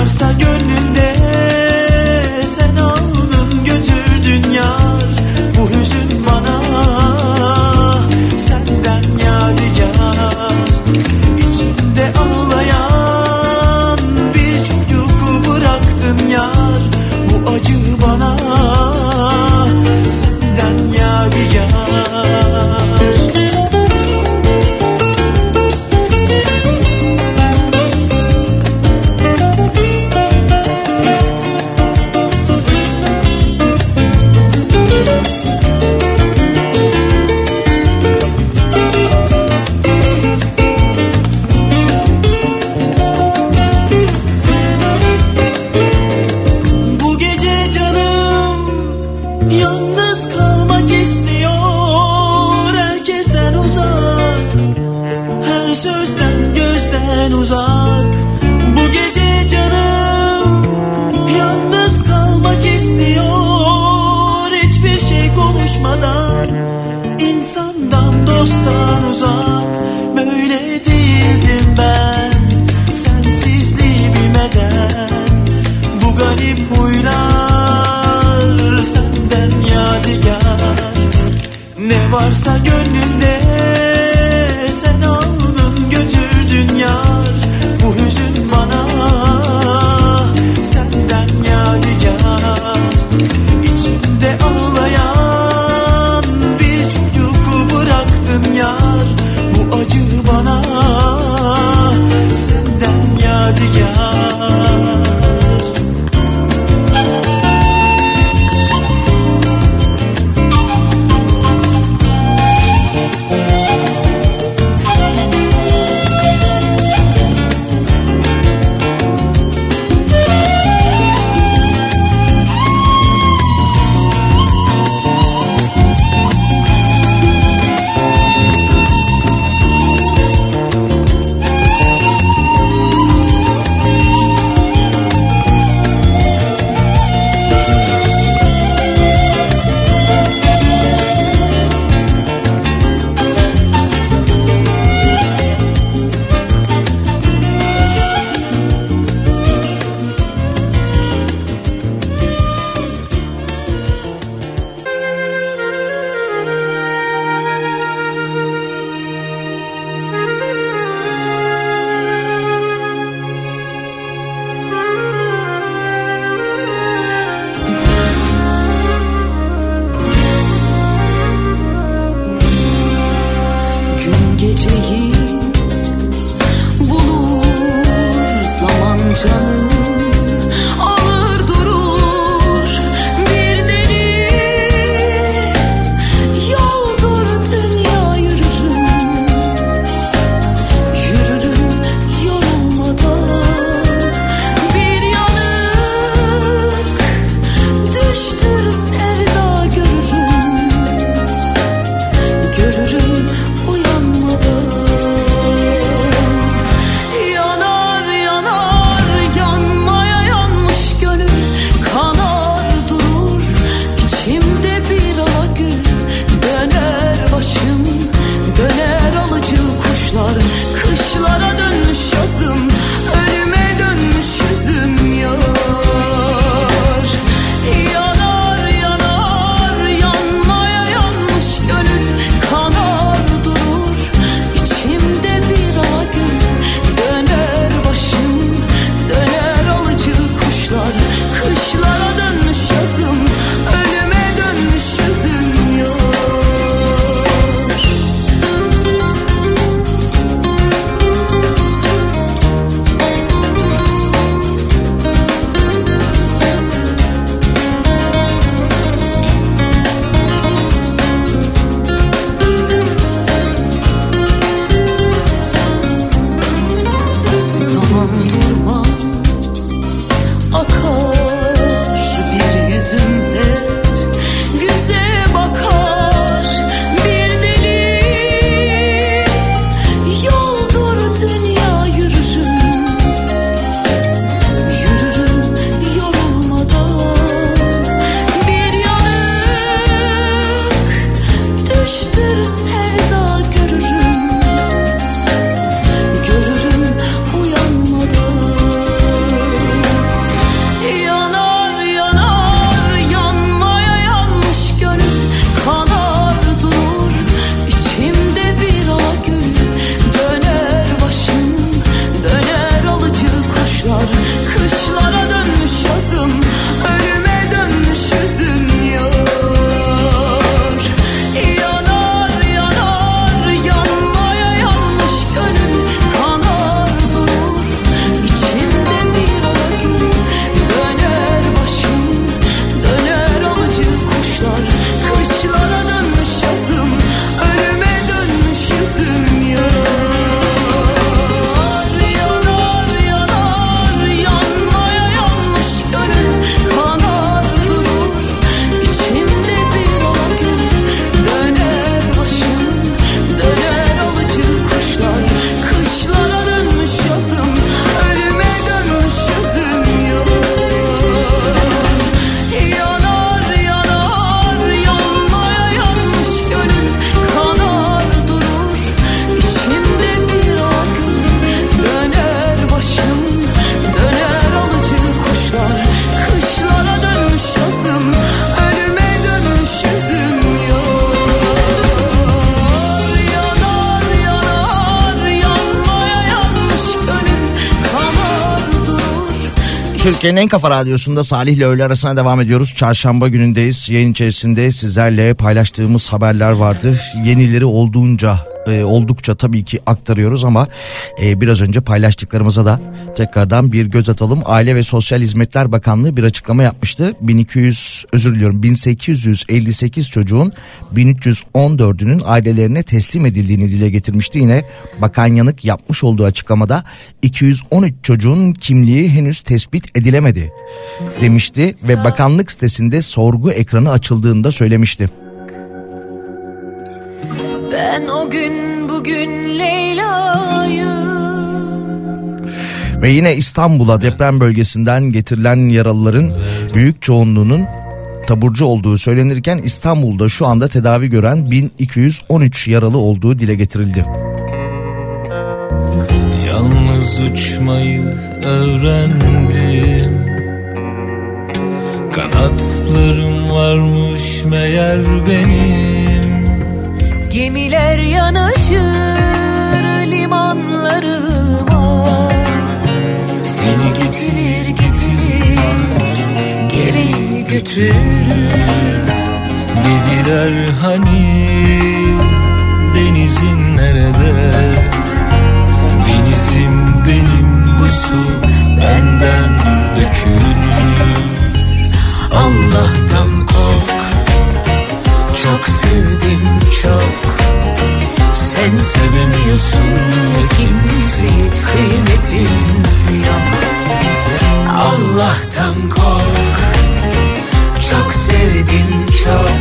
varsa gönlümde Türkiye'nin en kafa radyosunda Salih ile öğle arasına devam ediyoruz. Çarşamba günündeyiz. Yayın içerisinde sizlerle paylaştığımız haberler vardı. Yenileri olduğunca e, oldukça tabii ki aktarıyoruz ama e, biraz önce paylaştıklarımıza da tekrardan bir göz atalım. Aile ve Sosyal Hizmetler Bakanlığı bir açıklama yapmıştı. 1200 özür diliyorum 1858 çocuğun 1314'ünün ailelerine teslim edildiğini dile getirmişti. Yine Bakan Yanık yapmış olduğu açıklamada 213 çocuğun kimliği henüz tespit edilemedi demişti ve bakanlık sitesinde sorgu ekranı açıldığında söylemişti. Ben o gün bugün Leyla'yı. Ve yine İstanbul'a deprem bölgesinden getirilen yaralıların büyük çoğunluğunun taburcu olduğu söylenirken İstanbul'da şu anda tedavi gören 1213 yaralı olduğu dile getirildi. Yalnız uçmayı öğrendim. Kanatlarım varmış meğer benim Gemiler yanaşır limanlarıma Seni getirir getirir geri götürür. Dediler hani denizin nerede? Denizim benim bu su benden dökülür. Allah'tan kork Çok sevdim çok. Sen sevemiyorsun kimseyi kıymetin yok Allah'tan kork. Çok sevdim çok.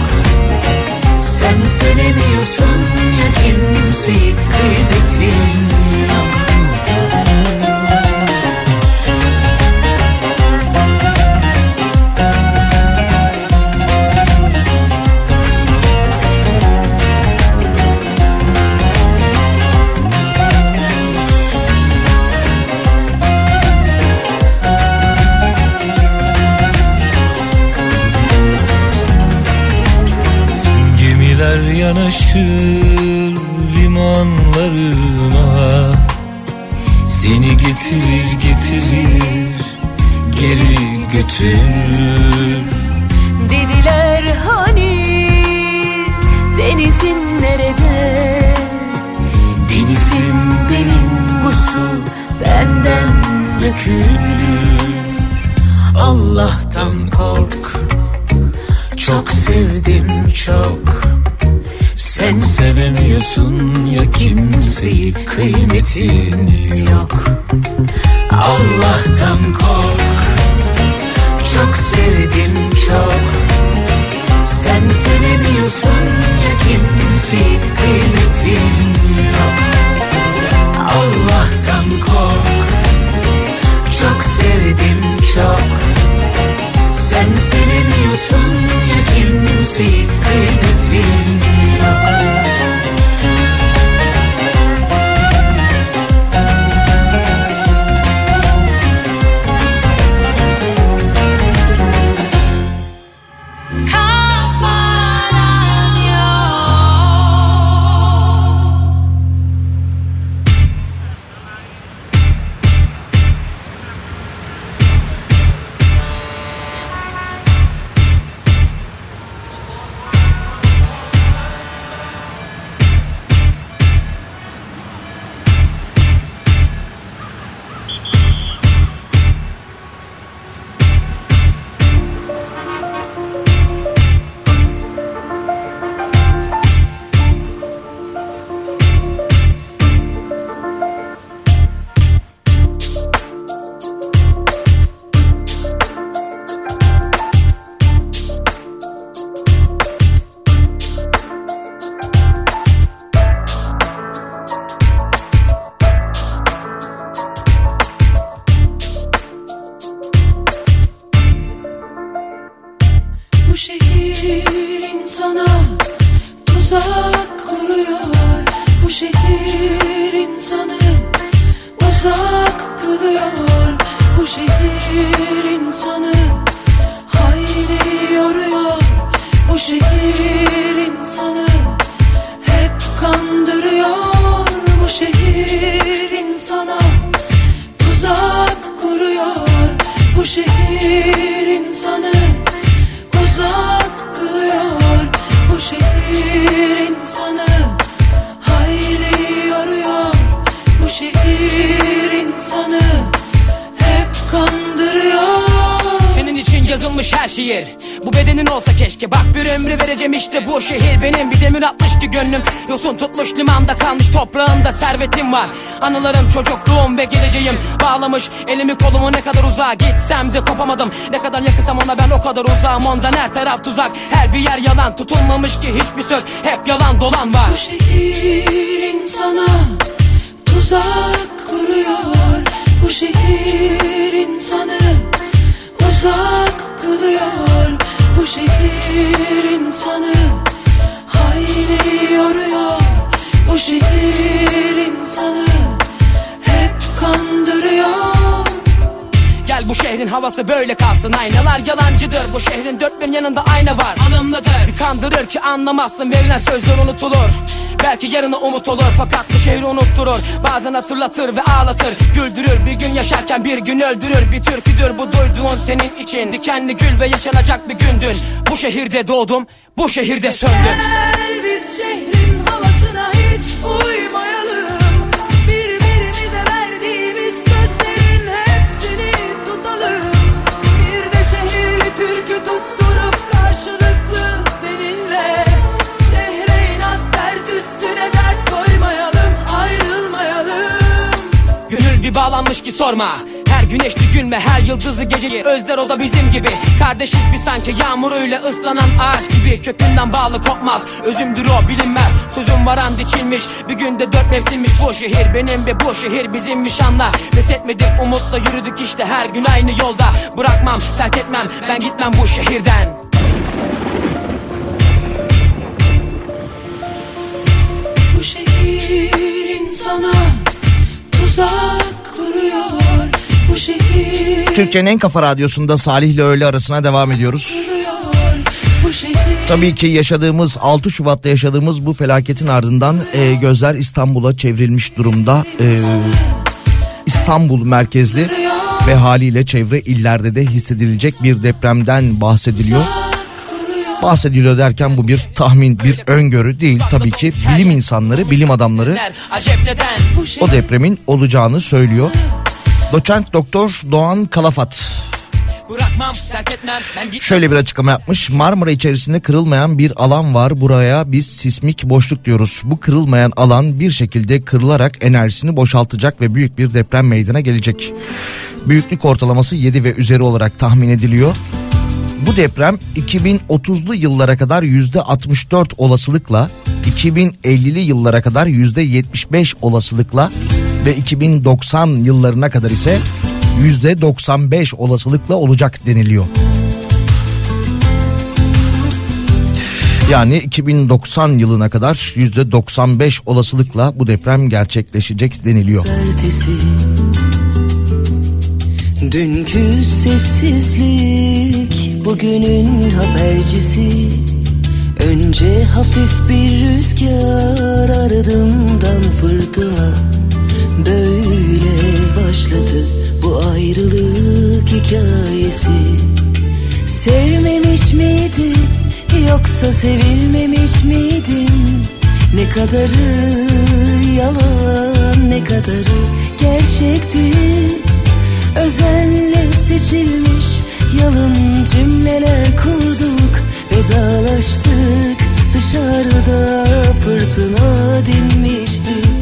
Sen sevemiyorsun ya kimseyi kıymetin yok yanaşır limanlarına. Seni getirir getirir geri götürür. Dediler hani denizin nerede? Denizim benim bu su benden dökülür. Allah'tan kork. Çok sevdim çok Sen sevemiyorsun ya kimseyi kıymetin yok. Allah'tan kork Çok sevdim çok. Sen sevemiyorsun ya kimseyi kıymetin yok. Allah'tan kork Çok sevdim çok. Sen sevemiyorsun ya kimseyi kıymetin yok var. Anılarım çocukluğum ve geleceğim. Bağlamış elimi kolumu ne kadar uzağa Gitsem de kopamadım. Ne kadar yakınsam ona ben o kadar uzağım. Ondan her taraf tuzak. Her bir yer yalan. Tutulmamış ki hiçbir söz. Hep yalan dolan var. Bu şehir insana tuzak kuruyor. Bu şehir insanı uzak kılıyor. Bu şehir insanı hayli yoruyor Bu şehir insanı hep kandırıyor. Gel bu şehrin havası böyle kalsın. Aynalar yalancıdır. Bu şehrin dört bir yanında ayna var. Alımlıdır. Bir kandırır ki anlamazsın. Verilen sözler unutulur. Belki yarına umut olur. Fakat bu şehri unutturur. Bazen hatırlatır ve ağlatır. Güldürür. Bir gün yaşarken bir gün öldürür. Bir türküdür bu duyduğun senin için. Dikenli gül ve yaşanacak bir gündün. Bu şehirde doğdum. Bu şehirde söndüm bağlanmış ki sorma. Her güneşli gün ve her yıldızlı geceyi Özler o da bizim gibi. Kardeşiz bir sanki yağmuruyla ıslanan ağaç gibi. Kökünden bağlı kopmaz Özümdür o bilinmez. Sözüm varan diçilmiş Bir günde dört mevsimmiş. Bu şehir Benim ve bu şehir bizimmiş anla Pes etmedik umutla yürüdük işte her gün aynı yolda. Bırakmam terk etmem ben gitmem bu şehirden. Bu şehir insana tuzak Türkiye'nin en kafa radyosunda Salih ile öğle arasına devam ediyoruz. Tabii ki yaşadığımız 6 Şubat'ta yaşadığımız bu felaketin ardından e, gözler İstanbul'a çevrilmiş durumda. E, İstanbul merkezli ve haliyle çevre illerde de hissedilecek bir depremden bahsediliyor. Bahsediliyor derken bu bir tahmin, bir öngörü değil. Tabii ki bilim insanları, bilim adamları o depremin olacağını söylüyor. Doçent Doktor Doğan Kalafat Şöyle bir açıklama yapmış. Marmara içerisinde kırılmayan bir alan var. Buraya biz sismik boşluk diyoruz. Bu kırılmayan alan bir şekilde kırılarak enerjisini boşaltacak ve büyük bir deprem meydana gelecek. Büyüklük ortalaması 7 ve üzeri olarak tahmin ediliyor. Bu deprem 2030'lu yıllara kadar %64 olasılıkla, 2050'li yıllara kadar %75 olasılıkla ve 2090 yıllarına kadar ise %95 olasılıkla olacak deniliyor. Yani 2090 yılına kadar %95 olasılıkla bu deprem gerçekleşecek deniliyor. Ertesi Dünkü sessizlik bugünün habercisi. Önce hafif bir rüzgar ardından fırtına. Böyle başladı bu ayrılık hikayesi. Sevmemiş miydi yoksa sevilmemiş miydin? Ne kadarı yalan ne kadarı gerçekti Özenle seçilmiş yalın cümleler kurduk Vedalaştık. Dışarıda fırtına dinmişti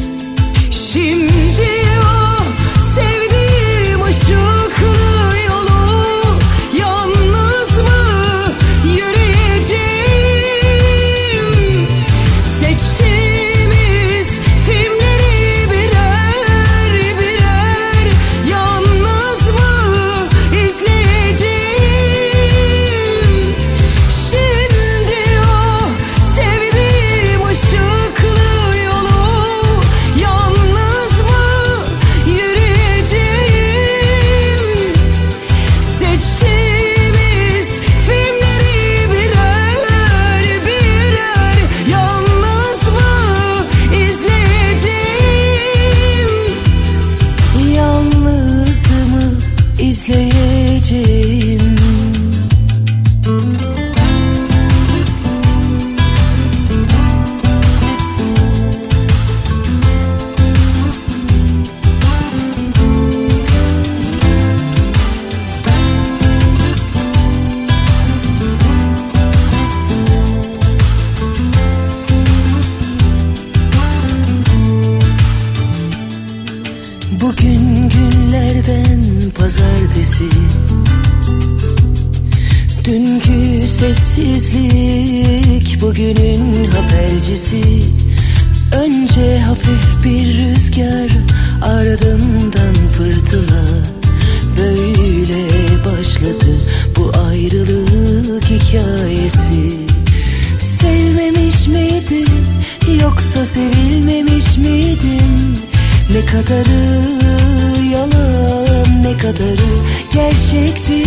habercisi Önce hafif bir rüzgar ardından fırtına. Böyle başladı bu ayrılık hikayesi. Sevmemiş miydim yoksa sevilmemiş miydim Ne kadarı yalan ne kadarı gerçekti?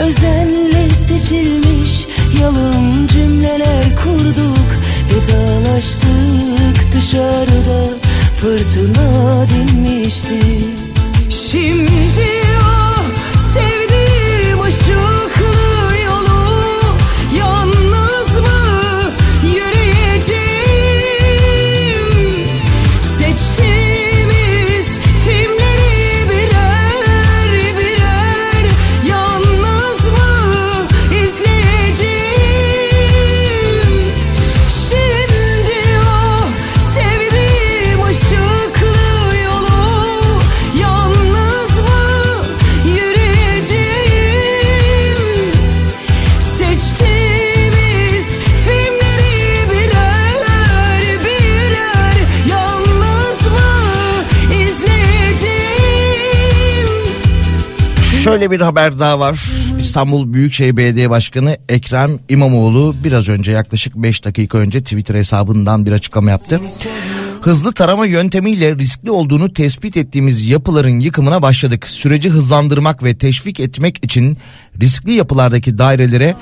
Özenle seçilmiş yalın cümleler kurduk Vedalaştık dışarıda fırtına dinmişti. Şimdi Şöyle bir haber daha var. İstanbul Büyükşehir Belediye Başkanı Ekrem İmamoğlu biraz önce yaklaşık 5 dakika önce Twitter hesabından bir açıklama yaptı. Hızlı tarama yöntemiyle riskli olduğunu tespit ettiğimiz yapıların yıkımına başladık. Süreci hızlandırmak ve teşvik etmek için riskli yapılardaki dairelere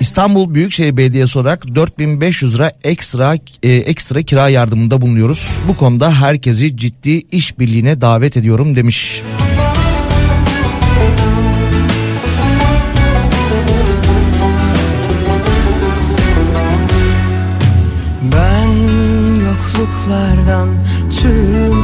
İstanbul Büyükşehir Belediyesi olarak 4500 lira ekstra e, ekstra kira yardımında bulunuyoruz. Bu konuda herkesi ciddi işbirliğine davet ediyorum demiş. Ben yokluklardan tüm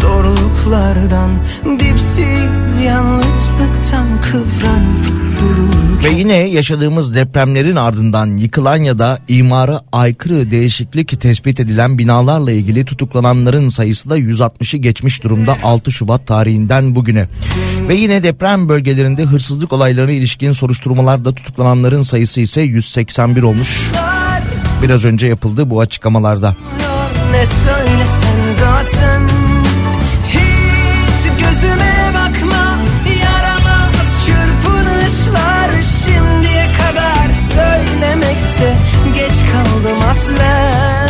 zorluklardan dipsiz yalnızlıktan kıvranıp durur Ve yine yaşadığımız depremlerin ardından yıkılan ya da imara aykırı değişiklik tespit edilen binalarla ilgili tutuklananların sayısı da 160'ı geçmiş durumda 6 Şubat tarihinden bugüne. Ve yine deprem bölgelerinde hırsızlık olaylarına ilişkin soruşturmalarda tutuklananların sayısı ise 181 olmuş. Biraz önce yapıldı bu açıklamalarda. Söylesen zaten. Hiç gözüme bakma Yaramaz çırpınışlar Şimdiye kadar söylemekte Geç kaldım aslen.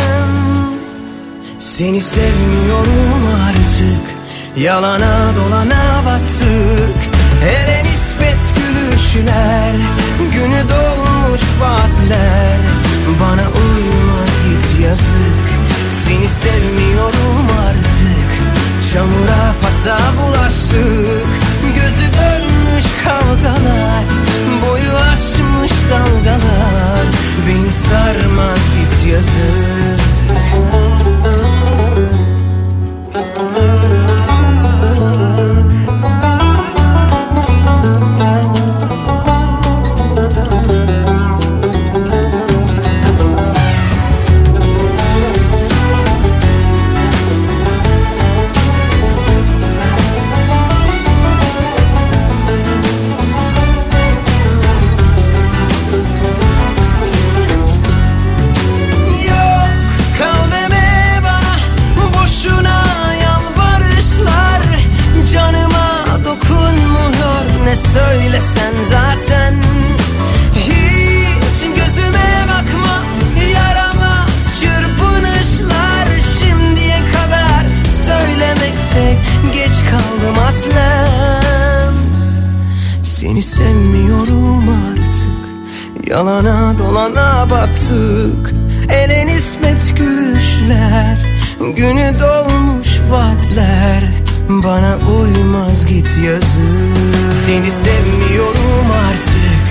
Seni sevmiyorum artık Yalana dolana battık. Hele nispet gülüşler Günü dolmuş vaatler. Bana uymaz git yazık Seni sevmiyorum artık. Çamura pasa bulaştık. Gözü dönmüş kavgalar Boyu aşmış dalgalar. Beni sarmaz git yazık battık Ele nispet gülüşler Günü dolmuş vaatler Bana uymaz git yazık. Seni sevmiyorum artık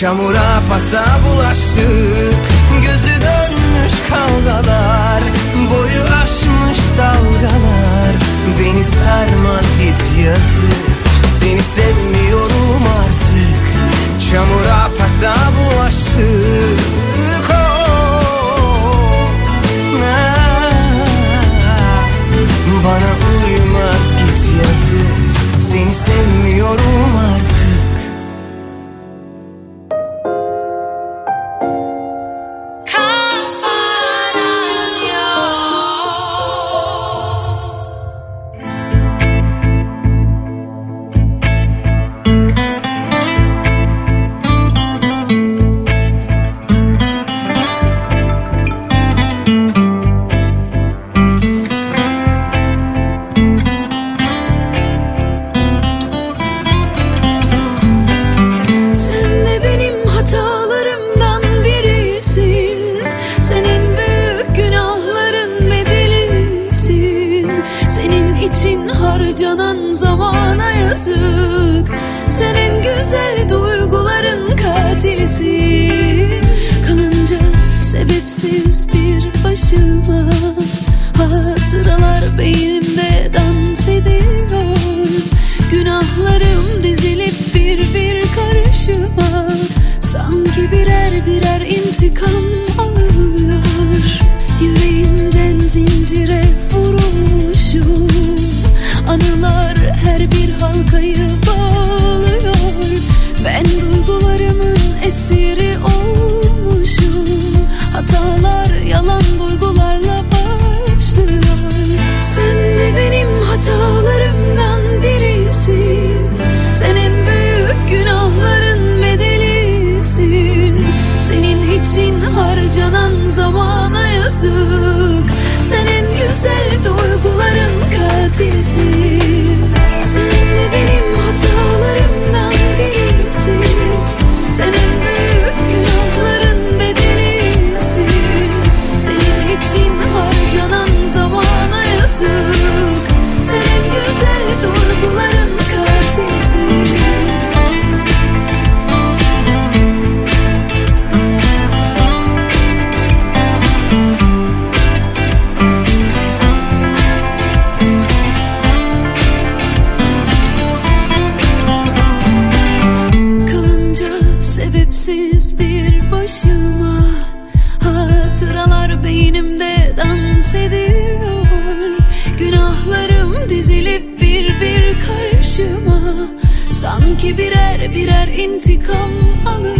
Çamura pasa bulaştık. Gözü dönmüş kavgalar Boyu aşmış dalgalar. Beni sarmaz git yazık. Seni sevmiyorum artık Çamura pasa bulaştık bilmiyorum artık. Birer birer intikam alıyor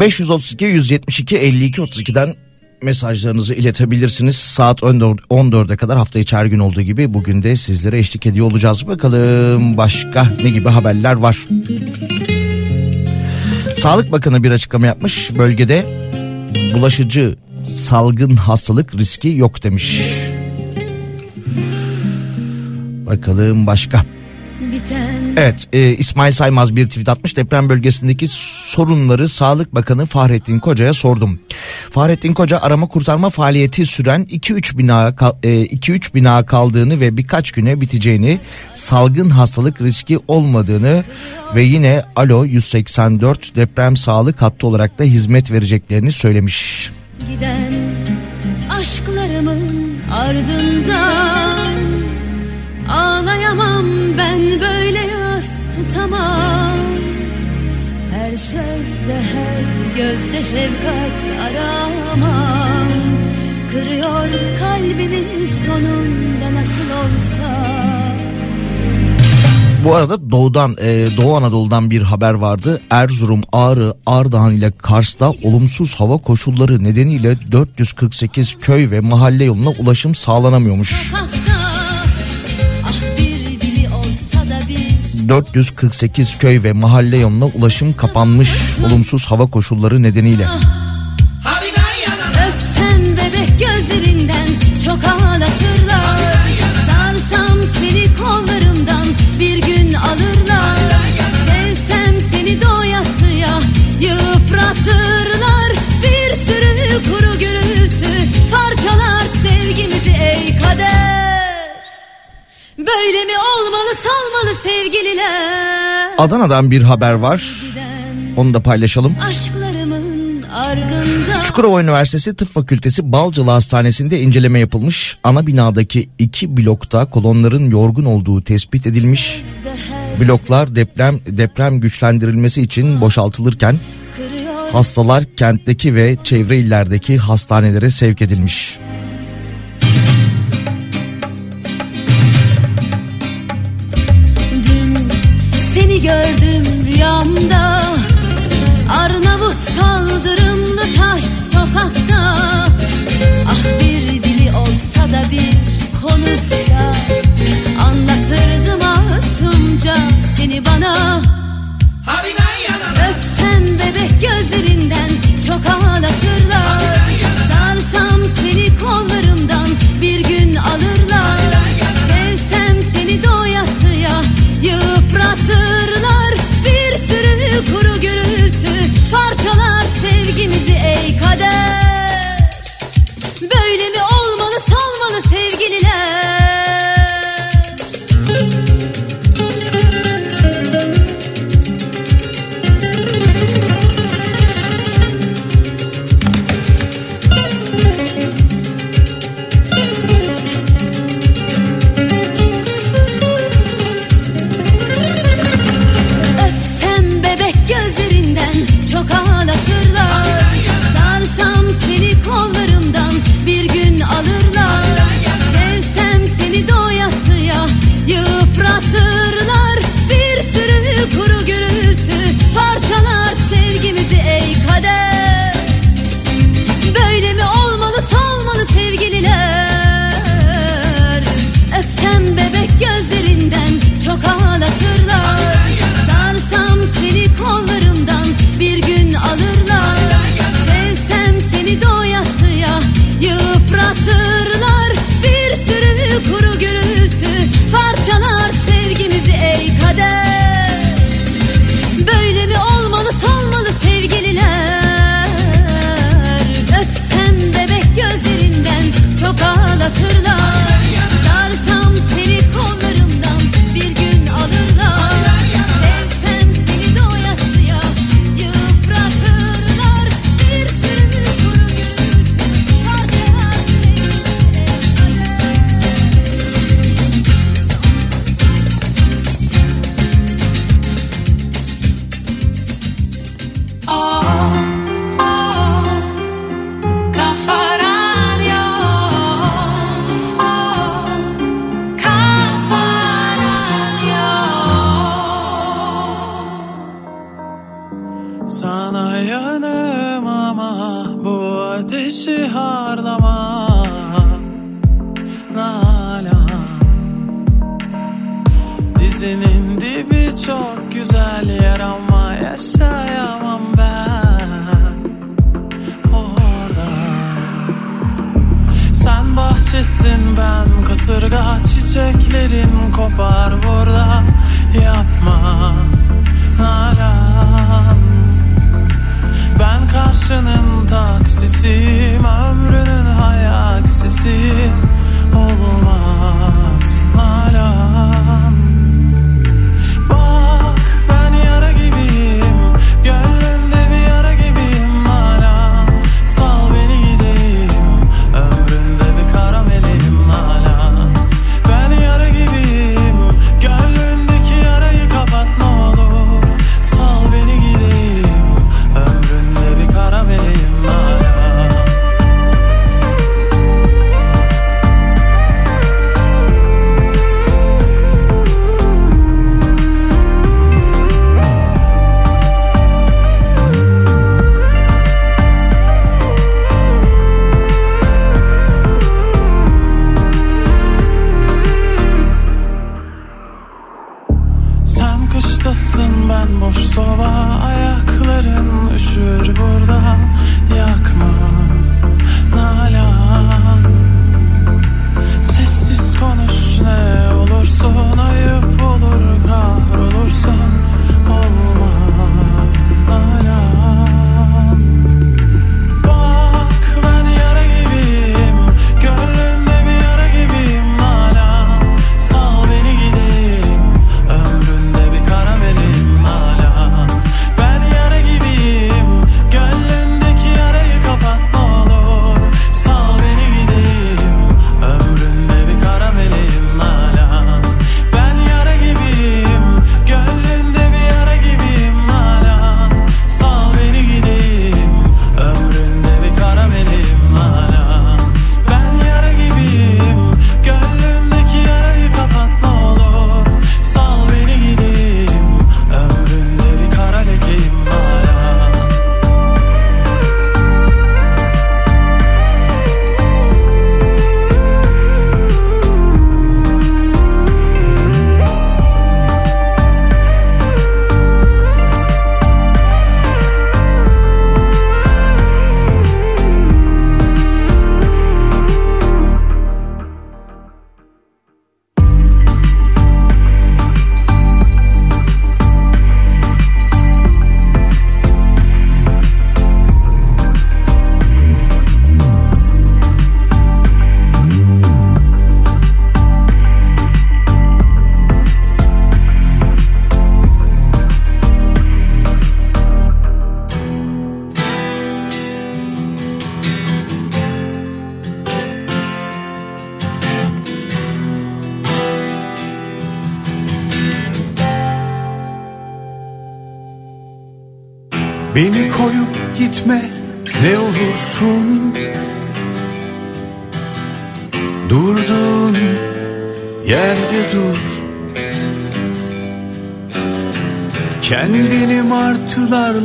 532 172 52 32'den mesajlarınızı iletebilirsiniz. Saat 14 14'e kadar hafta içi her gün olduğu gibi bugün de sizlere eşlik ediyor olacağız. Bakalım başka ne gibi haberler var. Sağlık Bakanı bir açıklama yapmış. Bölgede bulaşıcı salgın hastalık riski yok demiş. Bakalım başka. Biten Evet e, İsmail Saymaz bir tweet atmış deprem bölgesindeki sorunları Sağlık Bakanı Fahrettin Koca'ya sordum. Fahrettin Koca arama kurtarma faaliyeti süren 2-3 bina, e, 2-3 bina kaldığını ve birkaç güne biteceğini salgın hastalık riski olmadığını ve yine Alo 184 deprem sağlık hattı olarak da hizmet vereceklerini söylemiş. giden aşklarımın ardından Ağlayamam gözde şefkat aramam Kırıyor kalbimin sonunda nasıl olsa Bu arada doğudan e, Doğu Anadolu'dan bir haber vardı. Erzurum, Ağrı, Ardahan ile Kars'ta olumsuz hava koşulları nedeniyle 448 köy ve mahalle yoluna ulaşım sağlanamıyormuş. 448 köy ve mahalle yoluna ulaşım kapanmış olumsuz hava koşulları nedeniyle. Böyle mi olmalı salmalı sevgililer Adana'dan bir haber var. Onu da paylaşalım. Aşklarımın ardında Çukurova Üniversitesi Tıp Fakültesi Balcılı Hastanesi'nde inceleme yapılmış. Ana binadaki iki blokta kolonların yorgun olduğu tespit edilmiş. Bloklar deprem deprem güçlendirilmesi için boşaltılırken Hastalar kentteki ve çevre illerdeki hastanelere sevk edilmiş. Dün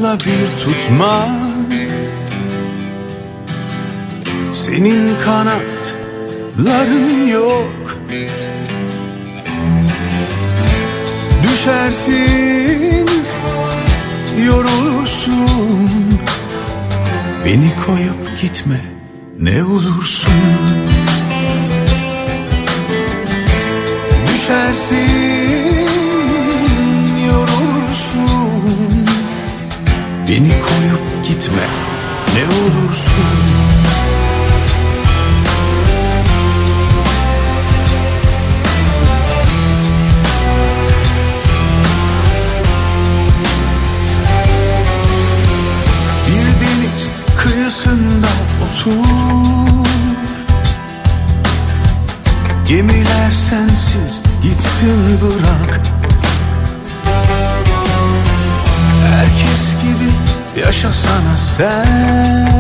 martılarla bir tutma yaşasana sen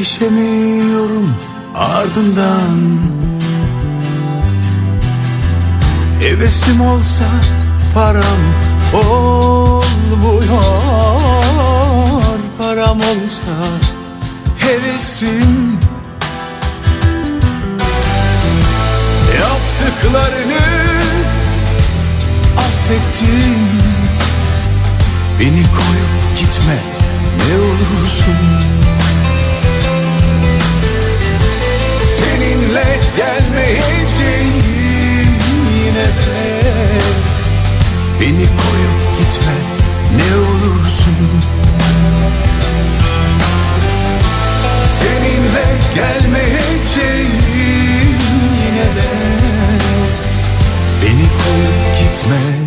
Yetişemiyorum ardından. Hevesim olsa param olmuyor. Param olsa hevesim. Yaptıklarını affettim. Beni koyup gitme ne olursun gelmeyeceğim yine de Beni koyup gitme ne olursun. Seninle gelmeyeceğim yine de Beni koyup gitme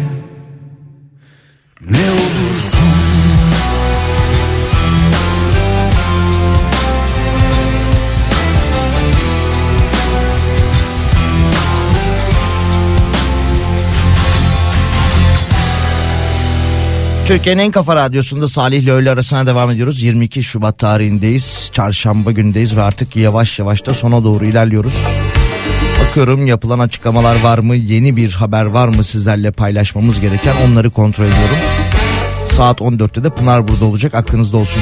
Türkiye'nin en kafa radyosunda Salih ile öğle arasına devam ediyoruz. 22 Şubat tarihindeyiz. Çarşamba gündeyiz ve artık yavaş yavaş da sona doğru ilerliyoruz. Bakıyorum yapılan açıklamalar var mı? Yeni bir haber var mı sizlerle paylaşmamız gereken? Onları kontrol ediyorum. Saat 14'te de Pınar burada olacak. Aklınızda olsun.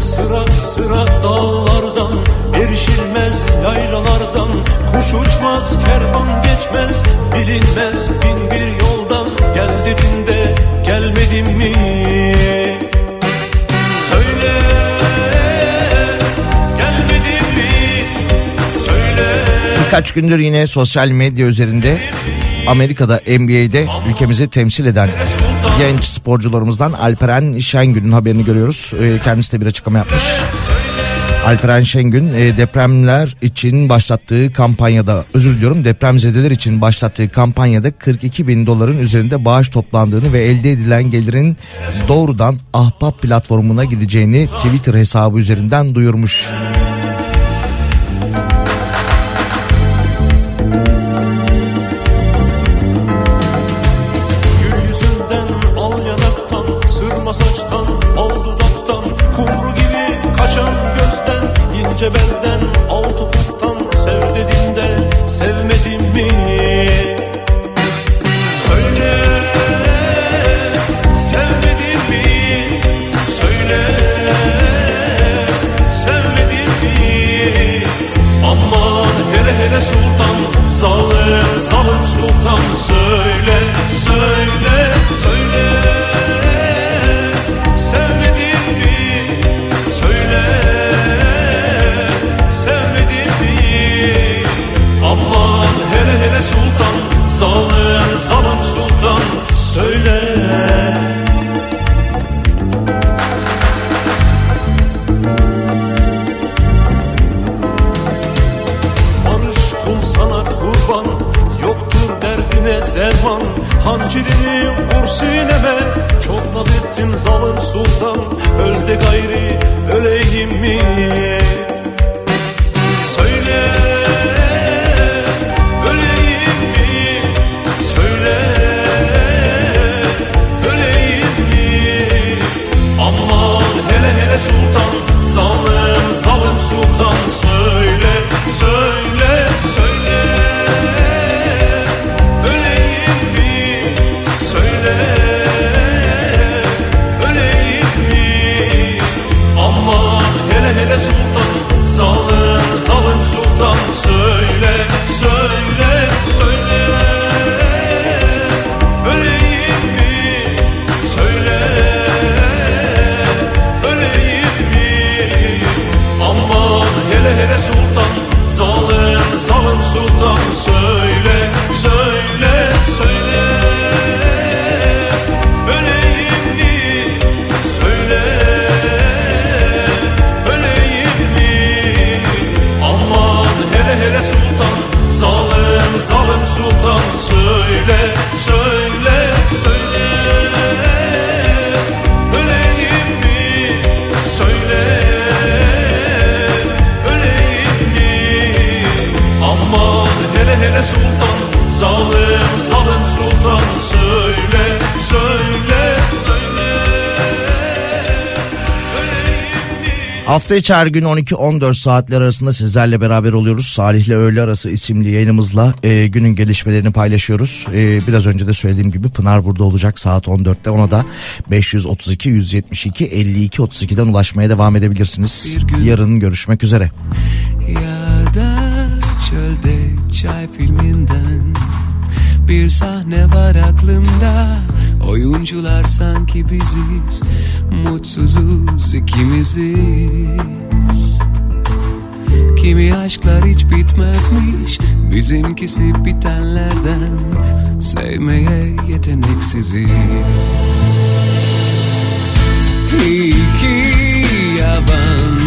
Sıra sıra dağlardan Erişilmez yaylalardan Kuş uçmaz kervan geçmez Bilinmez bin bir yoldan Gel dediğinde gelmedim mi Söyle gelmedim mi Söyle Birkaç gündür yine sosyal medya üzerinde Amerika'da NBA'de ülkemizi temsil eden genç sporcularımızdan Alperen Şengün'ün haberini görüyoruz. Ee, Kendisi de bir açıklama yapmış. Alperen Şengün e, depremler için başlattığı kampanyada özür diliyorum depremzedeler için başlattığı kampanyada 42 bin doların üzerinde bağış toplandığını ve elde edilen gelirin doğrudan Ahbap platformuna gideceğini Twitter hesabı üzerinden duyurmuş. hafta içi her gün 12-14 saatler arasında sizlerle beraber oluyoruz. Salih'le Öğle Arası isimli yayınımızla e, günün gelişmelerini paylaşıyoruz. E, biraz önce de söylediğim gibi Pınar burada olacak saat 14'te. Ona da 532 172 52 32'den ulaşmaya devam edebilirsiniz. Yarın görüşmek üzere. Ya da çölde çay filminden bir sahne var aklımda Oyuncular sanki biziz Mutsuzuz ikimiziz. Kimi aşklar hiç bitmezmiş Bizimkisi bitenlerden Sevmeye yeteneksiziz. İyi ki yaban